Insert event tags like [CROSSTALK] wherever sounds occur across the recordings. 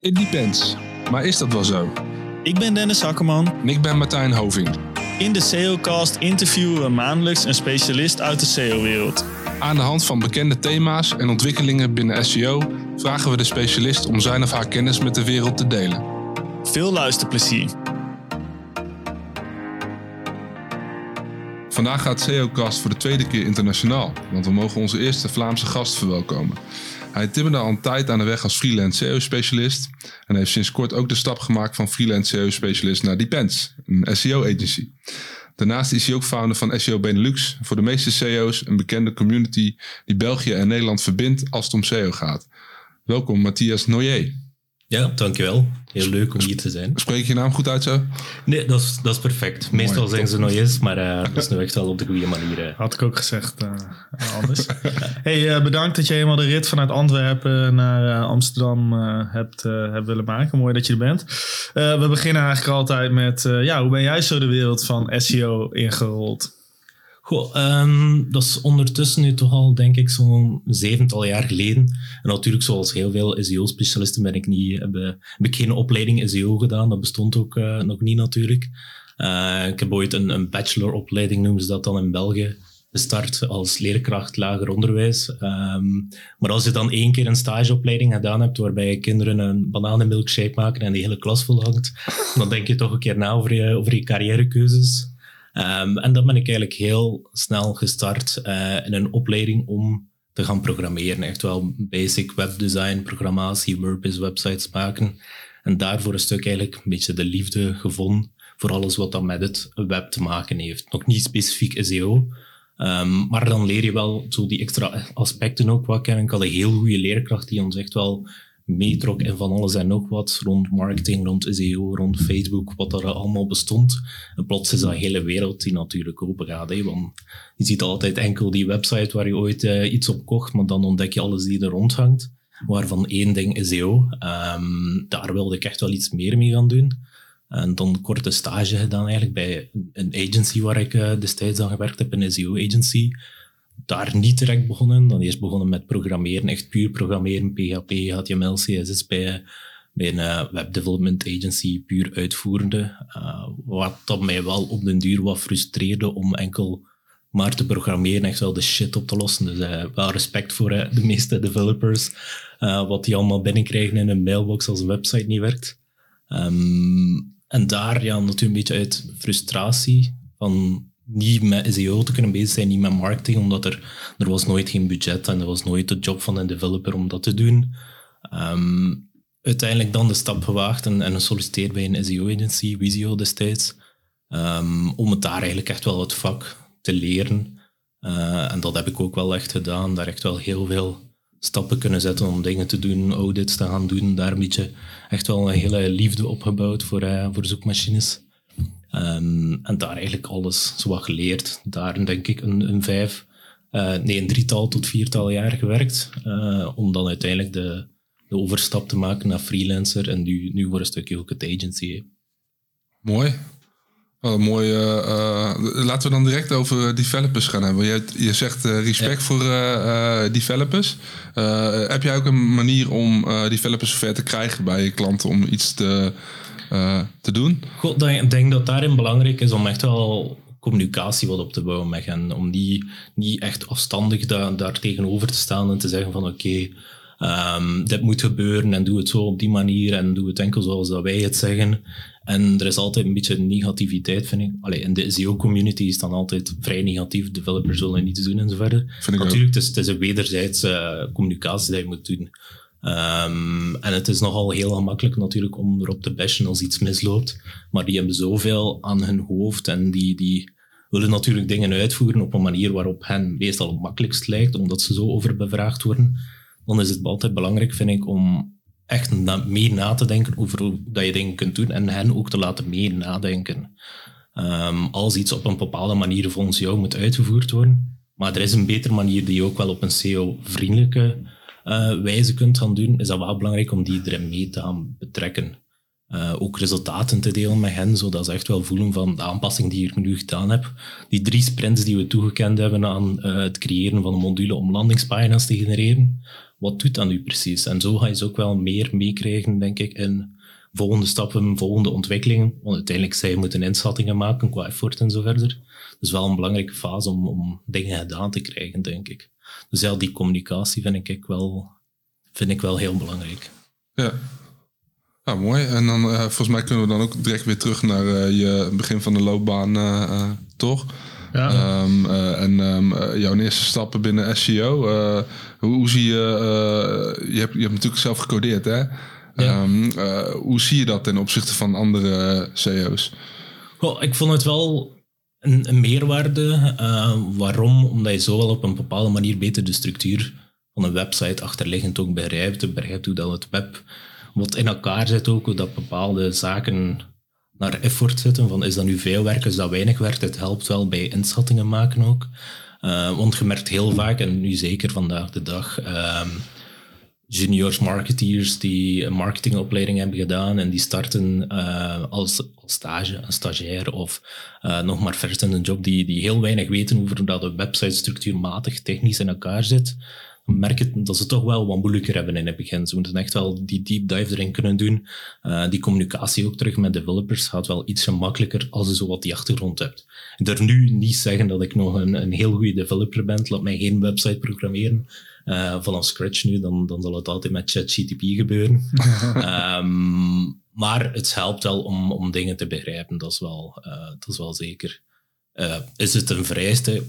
It depends. Maar is dat wel zo? Ik ben Dennis Hakkerman. En ik ben Martijn Hoving. In de SEOcast interviewen we maandelijks een specialist uit de SEO-wereld. Aan de hand van bekende thema's en ontwikkelingen binnen SEO vragen we de specialist om zijn of haar kennis met de wereld te delen. Veel luisterplezier. Vandaag gaat SEOcast voor de tweede keer internationaal, want we mogen onze eerste Vlaamse gast verwelkomen. Hij timmerde al een tijd aan de weg als freelance SEO-specialist en heeft sinds kort ook de stap gemaakt van freelance SEO-specialist naar Depends, een SEO-agency. Daarnaast is hij ook founder van SEO Benelux, voor de meeste SEO's een bekende community die België en Nederland verbindt als het om SEO gaat. Welkom Matthias Noyer. Ja, dankjewel. Heel leuk om hier te zijn. Spreek je naam goed uit zo? Nee, dat is, dat is perfect. Meestal Mooi, zeggen ze nog eens, maar uh, dat is nu echt wel op de goede manier. Uh. Had ik ook gezegd uh, anders. [LAUGHS] hey, uh, bedankt dat je helemaal de rit vanuit Antwerpen naar Amsterdam hebt, hebt willen maken. Mooi dat je er bent. we beginnen eigenlijk altijd met, ja, hoe ben jij zo de wereld van SEO ingerold? Goh, um, dat is ondertussen nu toch al, denk ik, zo'n zevental jaar geleden. En natuurlijk, zoals heel veel SEO-specialisten, ben ik niet, heb, ik geen opleiding SEO gedaan. Dat bestond ook uh, nog niet natuurlijk. Uh, ik heb ooit een, bacheloropleiding, noemen ze dat dan in België, gestart als leerkracht lager onderwijs. Um, maar als je dan één keer een stageopleiding gedaan hebt, waarbij je kinderen een bananenmilkshake maken en die hele klas volhangt, dan denk je toch een keer na over je, over je carrièrekeuzes. Um, en dan ben ik eigenlijk heel snel gestart uh, in een opleiding om te gaan programmeren. Echt wel basic webdesign, programmatie, WordPress websites maken. En daarvoor een stuk eigenlijk een beetje de liefde gevonden voor alles wat dan met het web te maken heeft. Nog niet specifiek SEO, um, maar dan leer je wel zo die extra aspecten ook wat kennen. Ik had een heel goede leerkracht die ons echt wel meetrok en van alles en nog wat rond marketing, rond SEO, rond Facebook, wat er allemaal bestond. En plots is dat hele wereld die natuurlijk open gaat. Want je ziet altijd enkel die website waar je ooit uh, iets op kocht, maar dan ontdek je alles die er rondhangt. Waarvan één ding SEO. Um, daar wilde ik echt wel iets meer mee gaan doen. En dan een korte stage gedaan eigenlijk bij een agency waar ik uh, destijds aan gewerkt heb, een SEO-agency daar niet direct begonnen. Dan eerst begonnen met programmeren, echt puur programmeren, PHP, HTML, CSS bij, bij een uh, web development agency, puur uitvoerende. Uh, wat dat mij wel op den duur wat frustreerde om enkel maar te programmeren, echt wel de shit op te lossen. Dus uh, wel respect voor de meeste developers, wat die allemaal binnenkrijgen in een mailbox als een website niet werkt. Um, en daar ja, natuurlijk een beetje uit frustratie van niet met SEO te kunnen bezig zijn, niet met marketing, omdat er, er was nooit geen budget en er was nooit de job van een developer om dat te doen. Um, uiteindelijk dan de stap gewaagd en, en gesolliciteerd bij een SEO-agency, Visio destijds, um, om het daar eigenlijk echt wel het vak te leren. Uh, en dat heb ik ook wel echt gedaan, daar echt wel heel veel stappen kunnen zetten om dingen te doen, audits te gaan doen, daar een beetje echt wel een hele liefde opgebouwd voor, uh, voor zoekmachines. Um, en daar eigenlijk alles zo wat geleerd. Daar denk ik een, een vijf, uh, nee, een drietal tot viertal jaar gewerkt. Uh, om dan uiteindelijk de, de overstap te maken naar freelancer en nu, nu voor een stukje ook het agency. Mooi. Mooi. Uh, laten we dan direct over developers gaan hebben. Je, je zegt respect ja. voor developers. heb jij ook een manier om developers ver te krijgen bij je klanten om iets te uh, te doen? Ik denk dat daarin belangrijk is om echt wel communicatie wat op te bouwen met hen. Om die niet echt afstandig da daar tegenover te staan en te zeggen van oké, okay, um, dit moet gebeuren en doe het zo op die manier en doe het enkel zoals dat wij het zeggen. En er is altijd een beetje negativiteit, vind ik. Allee, in de SEO-community is dan altijd vrij negatief. Developers zullen niets doen en zo verder. Natuurlijk, het is, het is een wederzijdse uh, communicatie die je moet doen. Um, en het is nogal heel gemakkelijk natuurlijk om erop te bashen als iets misloopt. Maar die hebben zoveel aan hun hoofd en die, die willen natuurlijk dingen uitvoeren op een manier waarop hen meestal het makkelijkst lijkt, omdat ze zo overbevraagd worden. Dan is het altijd belangrijk, vind ik, om echt na, mee na te denken over hoe dat je dingen kunt doen en hen ook te laten mee nadenken. Um, als iets op een bepaalde manier volgens jou moet uitgevoerd worden, maar er is een betere manier die ook wel op een SEO-vriendelijke uh, wijze kunt gaan doen, is dat wel belangrijk om die erin mee te gaan betrekken. Uh, ook resultaten te delen met hen, zodat ze echt wel voelen van de aanpassing die ik nu gedaan heb. Die drie sprints die we toegekend hebben aan uh, het creëren van een module om landingspagina's te genereren, wat doet dat nu precies? En zo ga je ze ook wel meer meekrijgen, denk ik, in volgende stappen, volgende ontwikkelingen. Want uiteindelijk zij moeten inschattingen maken qua effort en zo verder. Dus wel een belangrijke fase om, om dingen gedaan te krijgen, denk ik. Dus ja, die communicatie vind ik wel, vind ik wel heel belangrijk. Ja. Ja, mooi. En dan uh, volgens mij kunnen we dan ook direct weer terug naar uh, je begin van de loopbaan, uh, toch? Ja. Um, en um, jouw eerste stappen binnen SEO. Hoe, hoe, zie je, je, hebt, je hebt natuurlijk zelf gecodeerd, hè? Ja. Um, hoe zie je dat ten opzichte van andere CEO's? Well, ik vond het wel een, meerwaarde. waarom? Omdat je zo wel op een bepaalde manier beter de structuur van een website achterliggend ook begrijpt. Begrijpt hoe dat het web wat in elkaar zit ook, hoe dat bepaalde zaken naar effort zitten. Van is dat nu veel werk, is dat weinig werk? Het helpt wel bij inschattingen maken ook. Uh, want je merkt heel vaak, en nu zeker vandaag de dag, um, juniors, marketeers die een marketingopleiding hebben gedaan en die starten uh, als, als, stage, een stagiair of uh, nog maar vers in een job, die, die heel weinig weten over dat de website structuurmatig technisch in elkaar zit merken dat ze toch wel wat moeilijker hebben in het begin. Ze moeten echt wel die deep dive erin kunnen doen. Uh, die communicatie ook terug met developers gaat wel iets makkelijker als je zo wat die achtergrond hebt. Ik durf nu niet zeggen dat ik nog een, een heel goede developer ben. Laat mij geen website programmeren uh, vanaf scratch nu. Dan, dan zal het altijd met ChatGTP gebeuren. um, [LAUGHS] maar het helpt wel om, om dingen te begrijpen. Dat is wel, uh, dat is wel zeker. is het een vereiste?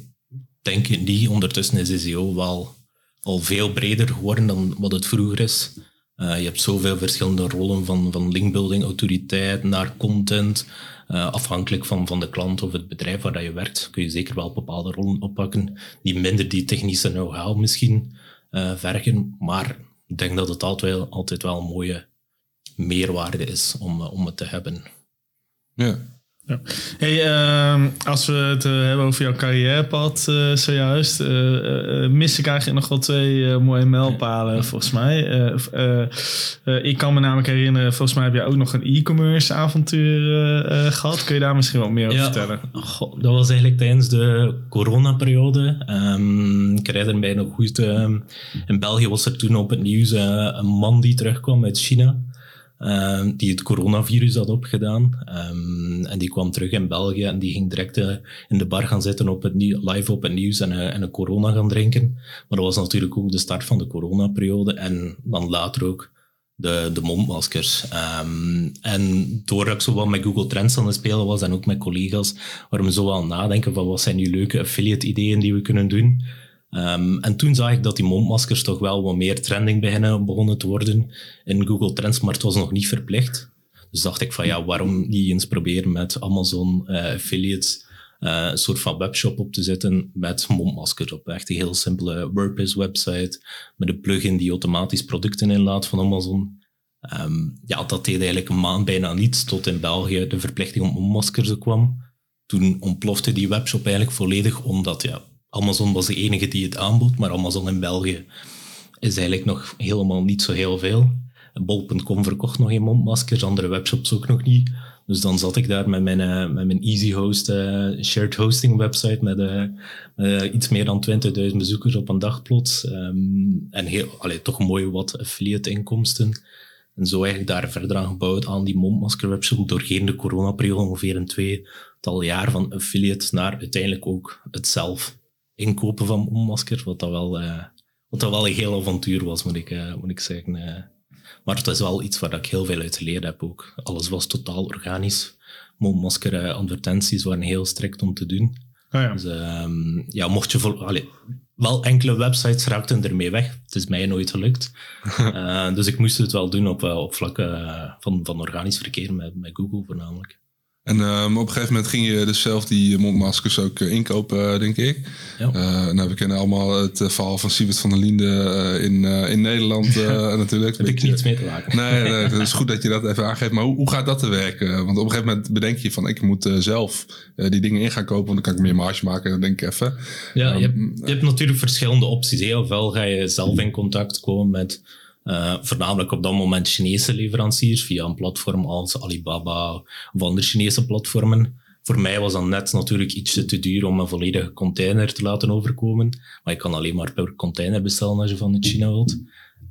Denk ik niet. Ondertussen is SEO wel al veel breder geworden dan wat het vroeger is. Uh, je hebt zoveel verschillende rollen, van, van linkbuilding, autoriteit naar content. Uh, afhankelijk van, van de klant of het bedrijf waar je werkt, kun je zeker wel bepaalde rollen oppakken die minder die technische know-how misschien uh, vergen. Maar ik denk dat het altijd wel, altijd wel een mooie meerwaarde is om, om het te hebben. Ja, ja. Hey, uh, als we het uh, hebben over jouw carrièrepad uh, zojuist, uh, mis ik eigenlijk nog wel twee mooie mijlpalen volgens mij. ik kan me namelijk herinneren, volgens mij heb jij ook nog een e-commerce avontuur gehad. Kun je daar misschien wat meer over vertellen? Goh, dat was eigenlijk tijdens de coronaperiode. Um, ik herinner mij nog goed, ehm, in België was er toen op het nieuws een man die terugkwam uit China. Ehm, die het coronavirus had opgedaan. Um, en die kwam terug in België en die ging direct uh, in de bar gaan zitten op het live op het nieuws en, uh, en een corona gaan drinken. Maar dat was natuurlijk ook de start van de coronaperiode en dan later ook de, de mondmaskers. Um, en doordat ik zo wat met Google Trends aan het spelen was en ook met collega's, waar we zo wel nadenken van wat zijn nu leuke affiliate ideeën die we kunnen doen. Um, en toen zag ik dat die mondmaskers toch wel wat meer trending beginnen, begonnen te worden in Google Trends, maar het was nog niet verplicht. Dus dacht ik van ja, waarom niet eens proberen met Amazon uh, affiliates uh, een soort van webshop op te zetten met mondmaskers op. Echt een heel simpele WordPress website met een plugin die automatisch producten inlaat van Amazon. Um, ja, dat deed eigenlijk een maand bijna niets, tot in België de verplichting om mondmaskers kwam. Toen ontplofte die webshop eigenlijk volledig, omdat ja, Amazon was de enige die het aanbood, maar Amazon in België is eigenlijk nog helemaal niet zo heel veel. Bol.com verkocht nog geen mondmaskers, andere webshops ook nog niet. Dus dan zat ik daar met mijn, uh, met mijn EasyHost uh, shared hosting website met uh, iets meer dan 20.000 bezoekers op een dag plots. Um, en heel, toch mooi wat affiliate inkomsten. En zo eigenlijk daar verder aan gebouwd aan die mondmasker webshop doorheen de coronaperiode ongeveer een tweetal jaar van affiliate naar uiteindelijk ook het zelf inkopen van mondmaskers, wat dat wel, uh, wat dat wel een heel avontuur was, moet ik, uh, moet ik zeggen. Uh. Maar het is wel iets waar ik heel veel uit geleerd heb ook. Alles was totaal organisch. Mondmasker advertenties waren heel strikt om te doen. Oh ja. Dus um, ja, mocht je voor, wel enkele websites raakten ermee weg. Het is mij nooit gelukt. uh, [LAUGHS] dus ik moest het wel doen op, op vlak van, van organisch verkeer met, met Google voornamelijk. En um, op een gegeven moment ging je dus zelf die mondmaskers ook uh, inkopen, uh, denk ik. Ja. Uh, nou, we kennen allemaal het verhaal van Siebert van der Linde in, in Nederland [LAUGHS] natuurlijk. Daar heb ik niets mee te maken. Nee, nee, het is [LAUGHS] goed dat je dat even aangeeft. Maar hoe, hoe gaat dat te werken? Want op een gegeven moment bedenk je van, ik moet zelf die dingen in gaan kopen, want dan kan ik meer marge maken. En dan denk ik even. Ja, je, hebt, je hebt natuurlijk verschillende opties. Heel veel ga je zelf in contact komen met uh, voornamelijk op dat moment Chinese leveranciers via een platform als Alibaba of andere Chinese platformen. voor mij was dat net natuurlijk ietsje te duur om een volledige container te laten overkomen. Maar je kan alleen maar per container bestellen als je van China wilt.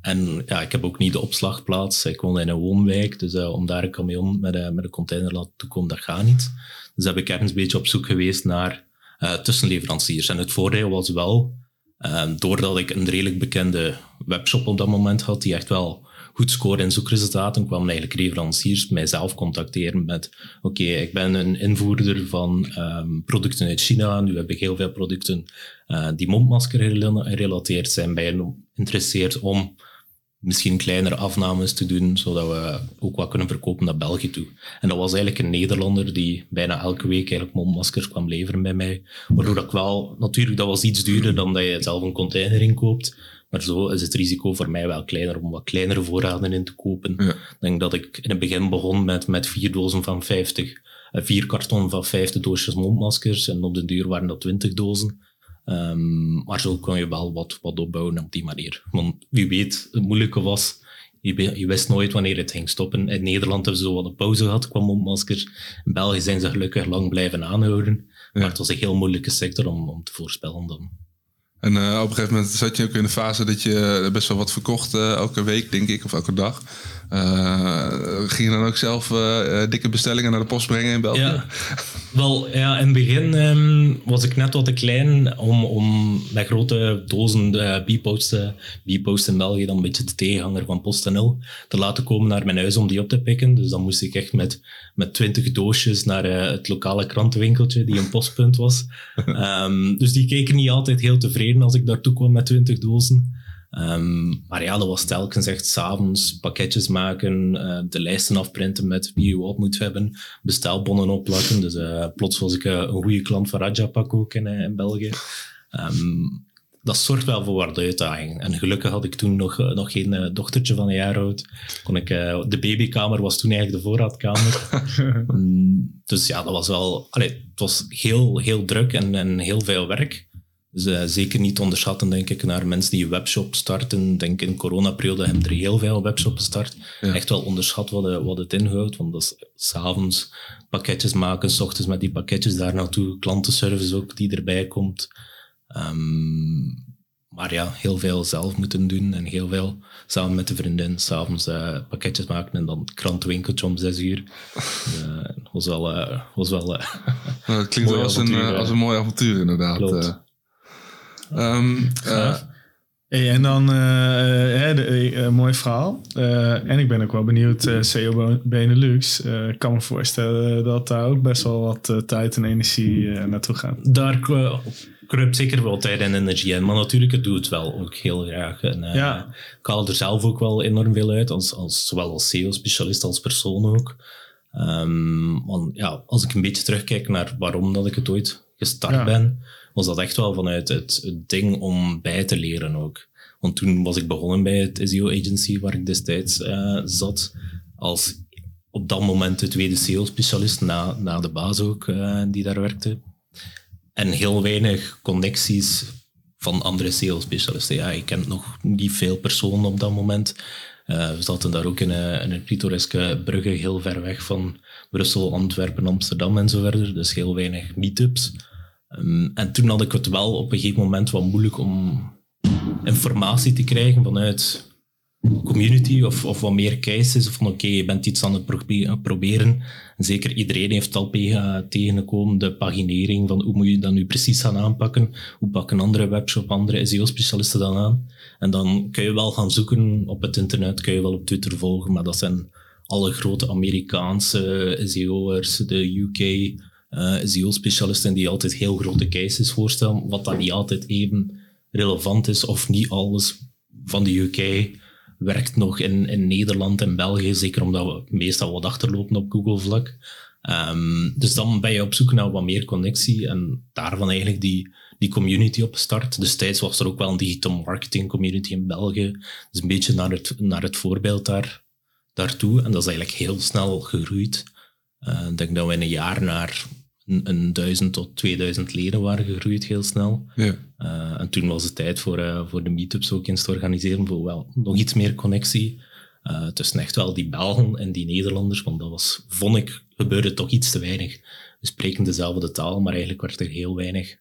En ja, ik heb ook niet de opslagplaats. Ik woon in een woonwijk, dus uh, om daar een camion met, met een container laten toekomen, dat gaat niet. Dus heb ik ergens een beetje op zoek geweest naar uh, tussenleveranciers. En het voordeel was wel, doordat ik een redelijk bekende webshop op dat moment had, die echt wel goed scoren in zoekresultaten, kwamen eigenlijk leveranciers mijzelf contacteren met oké, ik ben een invoerder van um, producten uit China, nu heb ik heel veel producten die mondmasker gerelateerd zijn, ben je geïnteresseerd om misschien kleinere afnames te doen, zodat we ook wat kunnen verkopen naar België toe. En dat was eigenlijk een Nederlander die bijna elke week eigenlijk mondmaskers kwam leveren bij mij. Waardoor dat ik wel, natuurlijk, dat was iets duurder dan dat je zelf een container inkoopt. Maar zo is het risico voor mij wel kleiner om wat kleinere voorraden in te kopen. Ja. Ik denk dat ik in het begin begon met, met vier dozen van 50, eh, vier karton van 50 doosjes mondmaskers. En op de duur waren dat 20 dozen. Um, maar zo kon je wel wat, wat opbouwen op die manier. Want wie weet, het moeilijke was, je, je wist nooit wanneer het ging stoppen. In Nederland hebben ze zo wat een pauze gehad qua mondmaskers. In België zijn ze gelukkig lang blijven aanhouden. Maar het was een heel moeilijke sector om, om te voorspellen dan. En uh, op een gegeven moment zat je ook in de fase dat je best wel wat verkocht, uh, elke week denk ik, of elke dag. Uh, ging je dan ook zelf dikke bestellingen naar de post brengen in België? Ja. [LAUGHS] Wel, ja, in het begin um, was ik net wat te klein om, om met grote dozen B-post in België dan een beetje de tegenhanger van PostNL te laten komen naar mijn huis om die op te pikken. Dus dan moest ik echt met, met twintig doosjes naar uh, het lokale krantenwinkeltje die een postpunt was. um, [LAUGHS] dus die keken niet altijd heel tevreden als ik daartoe kwam met twintig dozen. Um, maar ja, dat was telkens echt s'avonds pakketjes maken, uh, de lijsten afprinten met wie je wat moet hebben, bestelbonnen opplakken. Dus uh, plots was ik uh, een goede klant van Rajapak ook in, in België. Um, dat zorgt wel voor wat uitdaging. En gelukkig had ik toen nog, nog geen dochtertje van een jaar oud. Kon ik, de babykamer was toen eigenlijk de voorraadkamer. um, [LAUGHS] dus ja, dat was wel... Allee, het was heel, heel druk en, en heel veel werk. Dus uh, zeker niet onderschatten, denk ik, naar mensen die een webshop starten. Denk in coronaperiode hebben er heel veel webshops gestart. Echt wel onderschat wat, wat het inhoudt. Want dat is s'avonds pakketjes maken, s ochtends met die pakketjes daar naartoe. Klantenservice ook die erbij komt. Um, maar ja, heel veel zelf moeten doen en heel veel samen met de vriendin s'avonds uh, pakketjes maken en dan krantwinkeltje om zes uur. Uh, [LAUGHS] was wel... Was wel [LAUGHS] nou, dat klinkt wel als een, als een mooi avontuur inderdaad. Um, Hey, en dan, uh, de, mooi verhaal. en ik ben ook wel benieuwd, CEO Benelux. ik kan me voorstellen dat daar ook best wel wat tijd en energie naartoe gaat. Daar kruipt zeker wel tijd en energie in. Maar natuurlijk, het doet het wel ook heel graag. En, ja. Ik haal er zelf ook wel enorm veel uit, als, als, zowel als SEO-specialist als persoon ook. Um, want ja, als ik een beetje terugkijk naar waarom dat ik het ooit gestart ben was dat echt wel vanuit het, ding om bij te leren ook. Want toen was ik begonnen bij het SEO agency waar ik destijds uh, zat, als op dat moment de tweede SEO-specialist, na, na de baas ook, uh, die daar werkte. En heel weinig connecties van andere SEO-specialisten. Ja, ik ken nog niet veel personen op dat moment. Uh, we zaten daar ook in een, in een pittoreske brugge, heel ver weg van Brussel, Antwerpen, Amsterdam en zo verder. Dus heel weinig meetups. Um, en toen had ik het wel op een gegeven moment wat moeilijk om informatie te krijgen vanuit community of, of wat meer cases. Van oké, je bent iets aan het proberen. En zeker iedereen heeft al tegengekomen de paginering van hoe moet je dat nu precies gaan aanpakken. Hoe pakken andere webshop, andere SEO-specialisten dan aan. En dan kun je wel gaan zoeken op het internet, kun je wel op Twitter volgen, maar dat zijn alle grote Amerikaanse SEO'ers, de UK, SEO-specialisten die altijd heel grote cases voorstellen, wat dan niet altijd even relevant is of niet alles van de UK werkt nog in, in Nederland en België, zeker omdat we meestal wat achterlopen op Google-vlak. Um, dus dan ben je op zoek naar wat meer connectie en daarvan eigenlijk die, die community op start. Destijds was er ook wel een digital marketing community in België. Dus een beetje naar het, naar het voorbeeld daar, daartoe. En dat is eigenlijk heel snel gegroeid. Uh, ik denk dat we in een jaar naar een, duizend tot 2000 leden waren gegroeid heel snel. Ja. Uh, en toen was het tijd voor, uh, voor de meetups ook eens te organiseren, voor wel nog iets meer connectie uh, tussen echt wel die Belgen en die Nederlanders, want dat was, vond ik, gebeurde toch iets te weinig. we spreken dezelfde taal, maar eigenlijk werd er heel weinig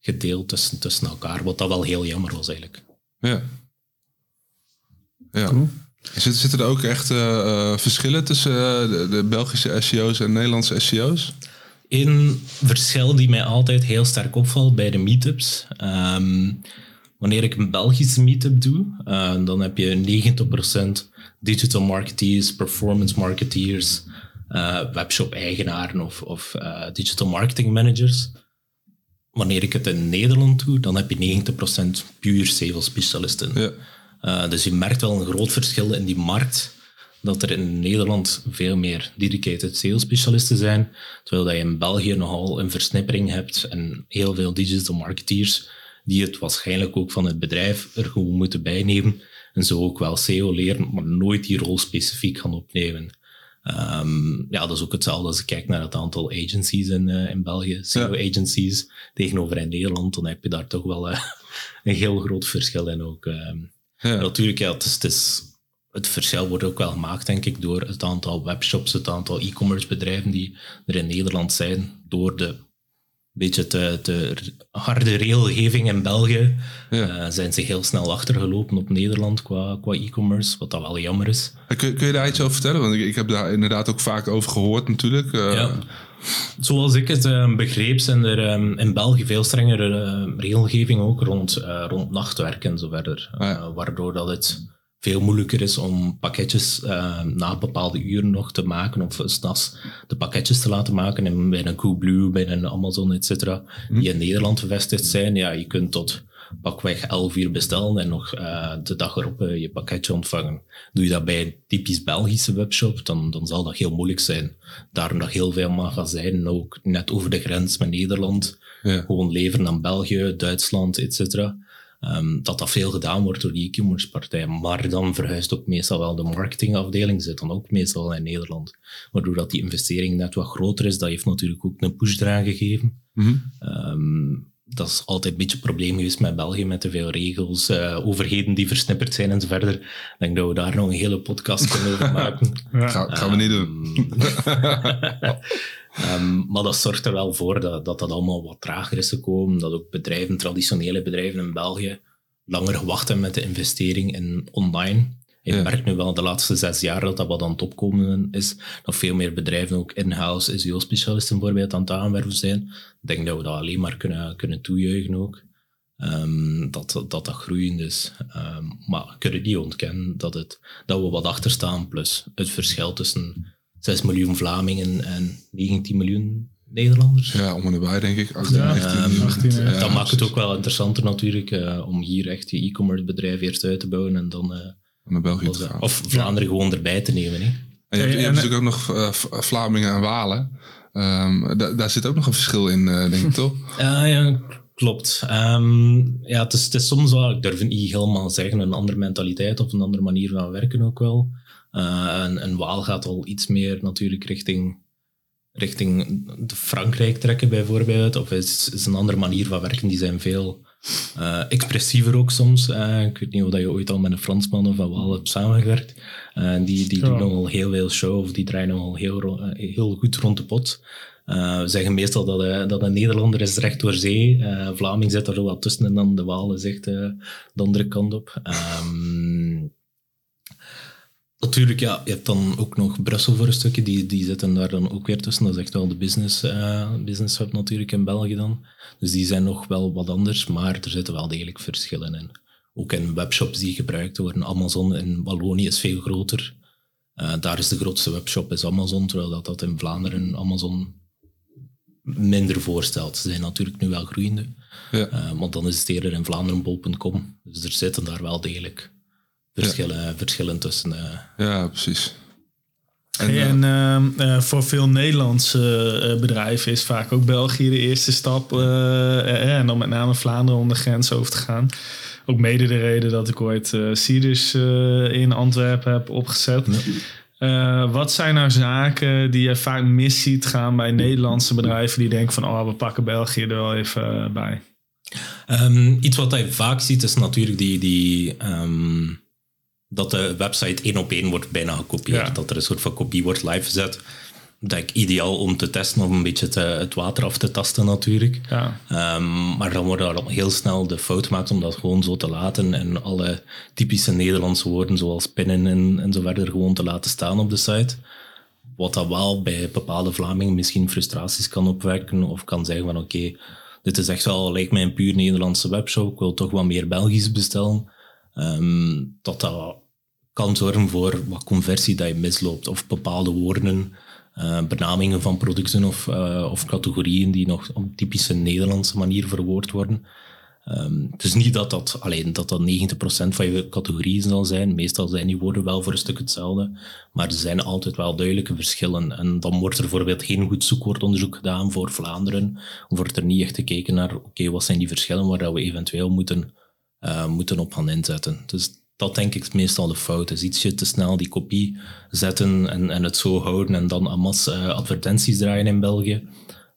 gedeeld tussen, tussen elkaar, wat dat wel heel jammer was eigenlijk. Ja. Ja. Zitten, zitten er ook echt eh, eh, verschillen tussen eh, de, de Belgische SEO's en Nederlandse SEO's? Een verschil die mij altijd heel sterk opvalt bij de meetups. ehm, wanneer ik een Belgische meetup doe, eh, dan heb je 90% digital marketeers, performance marketeers, eh, webshop-eigenaren of, of eh, digital marketing managers. Wanneer ik het in Nederland doe, dan heb je 90% puur sales specialisten. Ja. Dus je merkt wel een groot verschil in die markt. Dat er in Nederland veel meer dedicated sales specialisten zijn. Terwijl dat je in België nogal een versnippering hebt en heel veel digital marketeers die het waarschijnlijk ook van het bedrijf er gewoon moeten bijnemen. En zo ook wel SEO leren, maar nooit die rol specifiek gaan opnemen. Ehm, ja, dat is ook hetzelfde als ik kijk naar het aantal agencies in, eh, in België, SEO-agencies, tegenover in Nederland, dan heb je daar toch wel eh, [LAUGHS] een heel groot verschil in ook. ehm. Ja. Natuurlijk, ja, het, is, het, is- het verschil wordt ook wel gemaakt, denk ik, door het aantal webshops, het aantal e-commerce bedrijven die er in Nederland zijn, door de beetje te, te harde regelgeving in België, Ja. eh, zijn ze heel snel achtergelopen op Nederland qua, qua e-commerce, wat dat wel jammer is. Kun, kun je daar iets over vertellen? Want ik, ik heb daar inderdaad ook vaak over gehoord natuurlijk. Eh, Ja. Zoals ik het eh, begreep, zijn er eh, in België veel strengere eh, regelgeving ook rond, eh, rond nachtwerk en zo verder. Ah, ja. Eh, waardoor dat het veel moeilijker is om pakketjes eh, na bepaalde uren nog te maken of s'nachts de pakketjes te laten maken in, bij een Coolblue, bij een Amazon, et cetera, die in Nederland gevestigd zijn. Ja, je kunt tot pakweg 11 uur bestellen en nog eh, de dag erop eh, je pakketje ontvangen. Doe je dat bij een typisch Belgische webshop, dan, dan zal dat heel moeilijk zijn. Daarom dat heel veel magazijnen ook net over de grens met Nederland Ja. gewoon leveren aan België, Duitsland, et cetera. Ehm, dat dat veel gedaan wordt door die e-commerce partijen. Maar dan verhuist ook meestal wel de marketingafdeling, zit dan ook meestal in Nederland. Waardoor dat die investering net wat groter is, dat heeft natuurlijk ook een push eraan gegeven. Mhm. Ehm, dat is altijd een beetje een probleem geweest met België, met te veel regels, eh, overheden die versnipperd zijn en zo verder. Ik denk dat we daar nog een hele podcast kunnen over [LAUGHS] maken. Ga, gaan we niet doen. [LAUGHS] [LAUGHS] Ehm, maar dat zorgt er wel voor dat, dat dat allemaal wat trager is gekomen. Dat ook bedrijven, traditionele bedrijven in België, langer wachten met de investering in online. Je Ja. merkt nu wel de laatste zes jaar dat dat wat aan het opkomen is. Dat veel meer bedrijven ook in-house SEO-specialisten bijvoorbeeld aan het aanwerven zijn. Ik denk dat we dat alleen maar kunnen, kunnen toejuichen ook. Ehm, dat, dat dat groeiend is. Ehm, maar we kunnen niet ontkennen dat, het, dat we wat achter staan. Plus het verschil tussen 6 miljoen Vlamingen en 19 miljoen Nederlanders. Ja, om en erbij denk ik. 18, Ja, 19. Ehm, 18, ja. dat maakt het ook wel interessanter natuurlijk eh, om hier echt je e-commerce bedrijf eerst uit te bouwen en dan eh, naar België te gaan. of Vlaanderen gewoon erbij te nemen. Hè. En je hebt, je hebt natuurlijk ook nog eh, V- Vlamingen en Walen. Ehm, da- daar zit ook nog een verschil in, eh, denk ik toch? [LAUGHS] Ja, ja, klopt. Ehm, ja, het is, het is soms wel, ik durf het niet helemaal zeggen, een andere mentaliteit of een andere manier van werken ook wel. Eh, en, en Waal gaat al iets meer natuurlijk richting, richting de Frankrijk trekken bijvoorbeeld. Of is, is een andere manier van werken. Die zijn veel eh, expressiever ook soms. Eh, ik weet niet of dat je ooit al met een Fransman of een Waal hebt samengewerkt. Die die Ja. doen nogal heel veel show of die draaien nogal heel, heel goed rond de pot. We zeggen meestal dat, dat een Nederlander is recht door zee. Eh Vlaming zit er wat tussen en dan de Waal is echt de andere kant op. Ehm, natuurlijk, ja, je hebt dan ook nog Brussel voor een stukje. Die, die zitten daar dan ook weer tussen. Dat is echt wel de business, eh, business hub natuurlijk in België dan. Dus die zijn nog wel wat anders, maar er zitten wel degelijk verschillen in. Ook in webshops die gebruikt worden. Amazon in Wallonië is veel groter. Eh, daar is de grootste webshop is Amazon, terwijl dat, dat in Vlaanderen Amazon minder voorstelt. Ze zijn natuurlijk nu wel groeiende, Ja. eh, want dan is het eerder in Vlaanderenbol.com. Dus er zitten daar wel degelijk verschillen, verschillen tussen. eh. Ja, precies. En, Hey, eh, En ehm, eh, voor veel Nederlandse eh, bedrijven is vaak ook België de eerste stap. en dan met name Vlaanderen om de grens over te gaan. Ook mede de reden dat ik ooit eh eh, in Antwerpen heb opgezet. Eh, wat zijn nou zaken die je vaak mis ziet gaan bij Nederlandse bedrijven die denken van oh, we pakken België er wel even bij? Ehm, iets wat je vaak ziet is natuurlijk die, die, ehm, dat de website één op één wordt bijna gekopieerd. Ja. Dat er een soort van kopie wordt live gezet. denk ideaal om te testen of een beetje te, het water af te tasten natuurlijk. Ja. Ehm, maar dan wordt er heel snel de fout gemaakt om dat gewoon zo te laten en alle typische Nederlandse woorden zoals pinnen en, en zo verder gewoon te laten staan op de site. Wat dat wel bij bepaalde Vlamingen misschien frustraties kan opwekken of kan zeggen van oké, dit is echt wel, lijkt mij een puur Nederlandse webshop, ik wil toch wat meer Belgisch bestellen. Ehm, dat dat kan zorgen voor wat conversie dat je misloopt of bepaalde woorden uh, benamingen van producten of, uh, of categorieën die nog op typische Nederlandse manier verwoord worden. Um, het is niet dat dat, alleen, dat dat 90% van je categorieën zal zijn. Meestal zijn die woorden wel voor een stuk hetzelfde. Maar er zijn altijd wel duidelijke verschillen. En dan wordt er bijvoorbeeld geen goed zoekwoordonderzoek gedaan voor Vlaanderen. Wordt er niet echt gekeken naar, oké, wat zijn die verschillen waar we eventueel moeten, uh, moeten op gaan inzetten. Dus dat denk ik meestal de fout is. Ietsje te snel die kopie zetten en, en het zo houden en dan massa uh, advertenties draaien in België.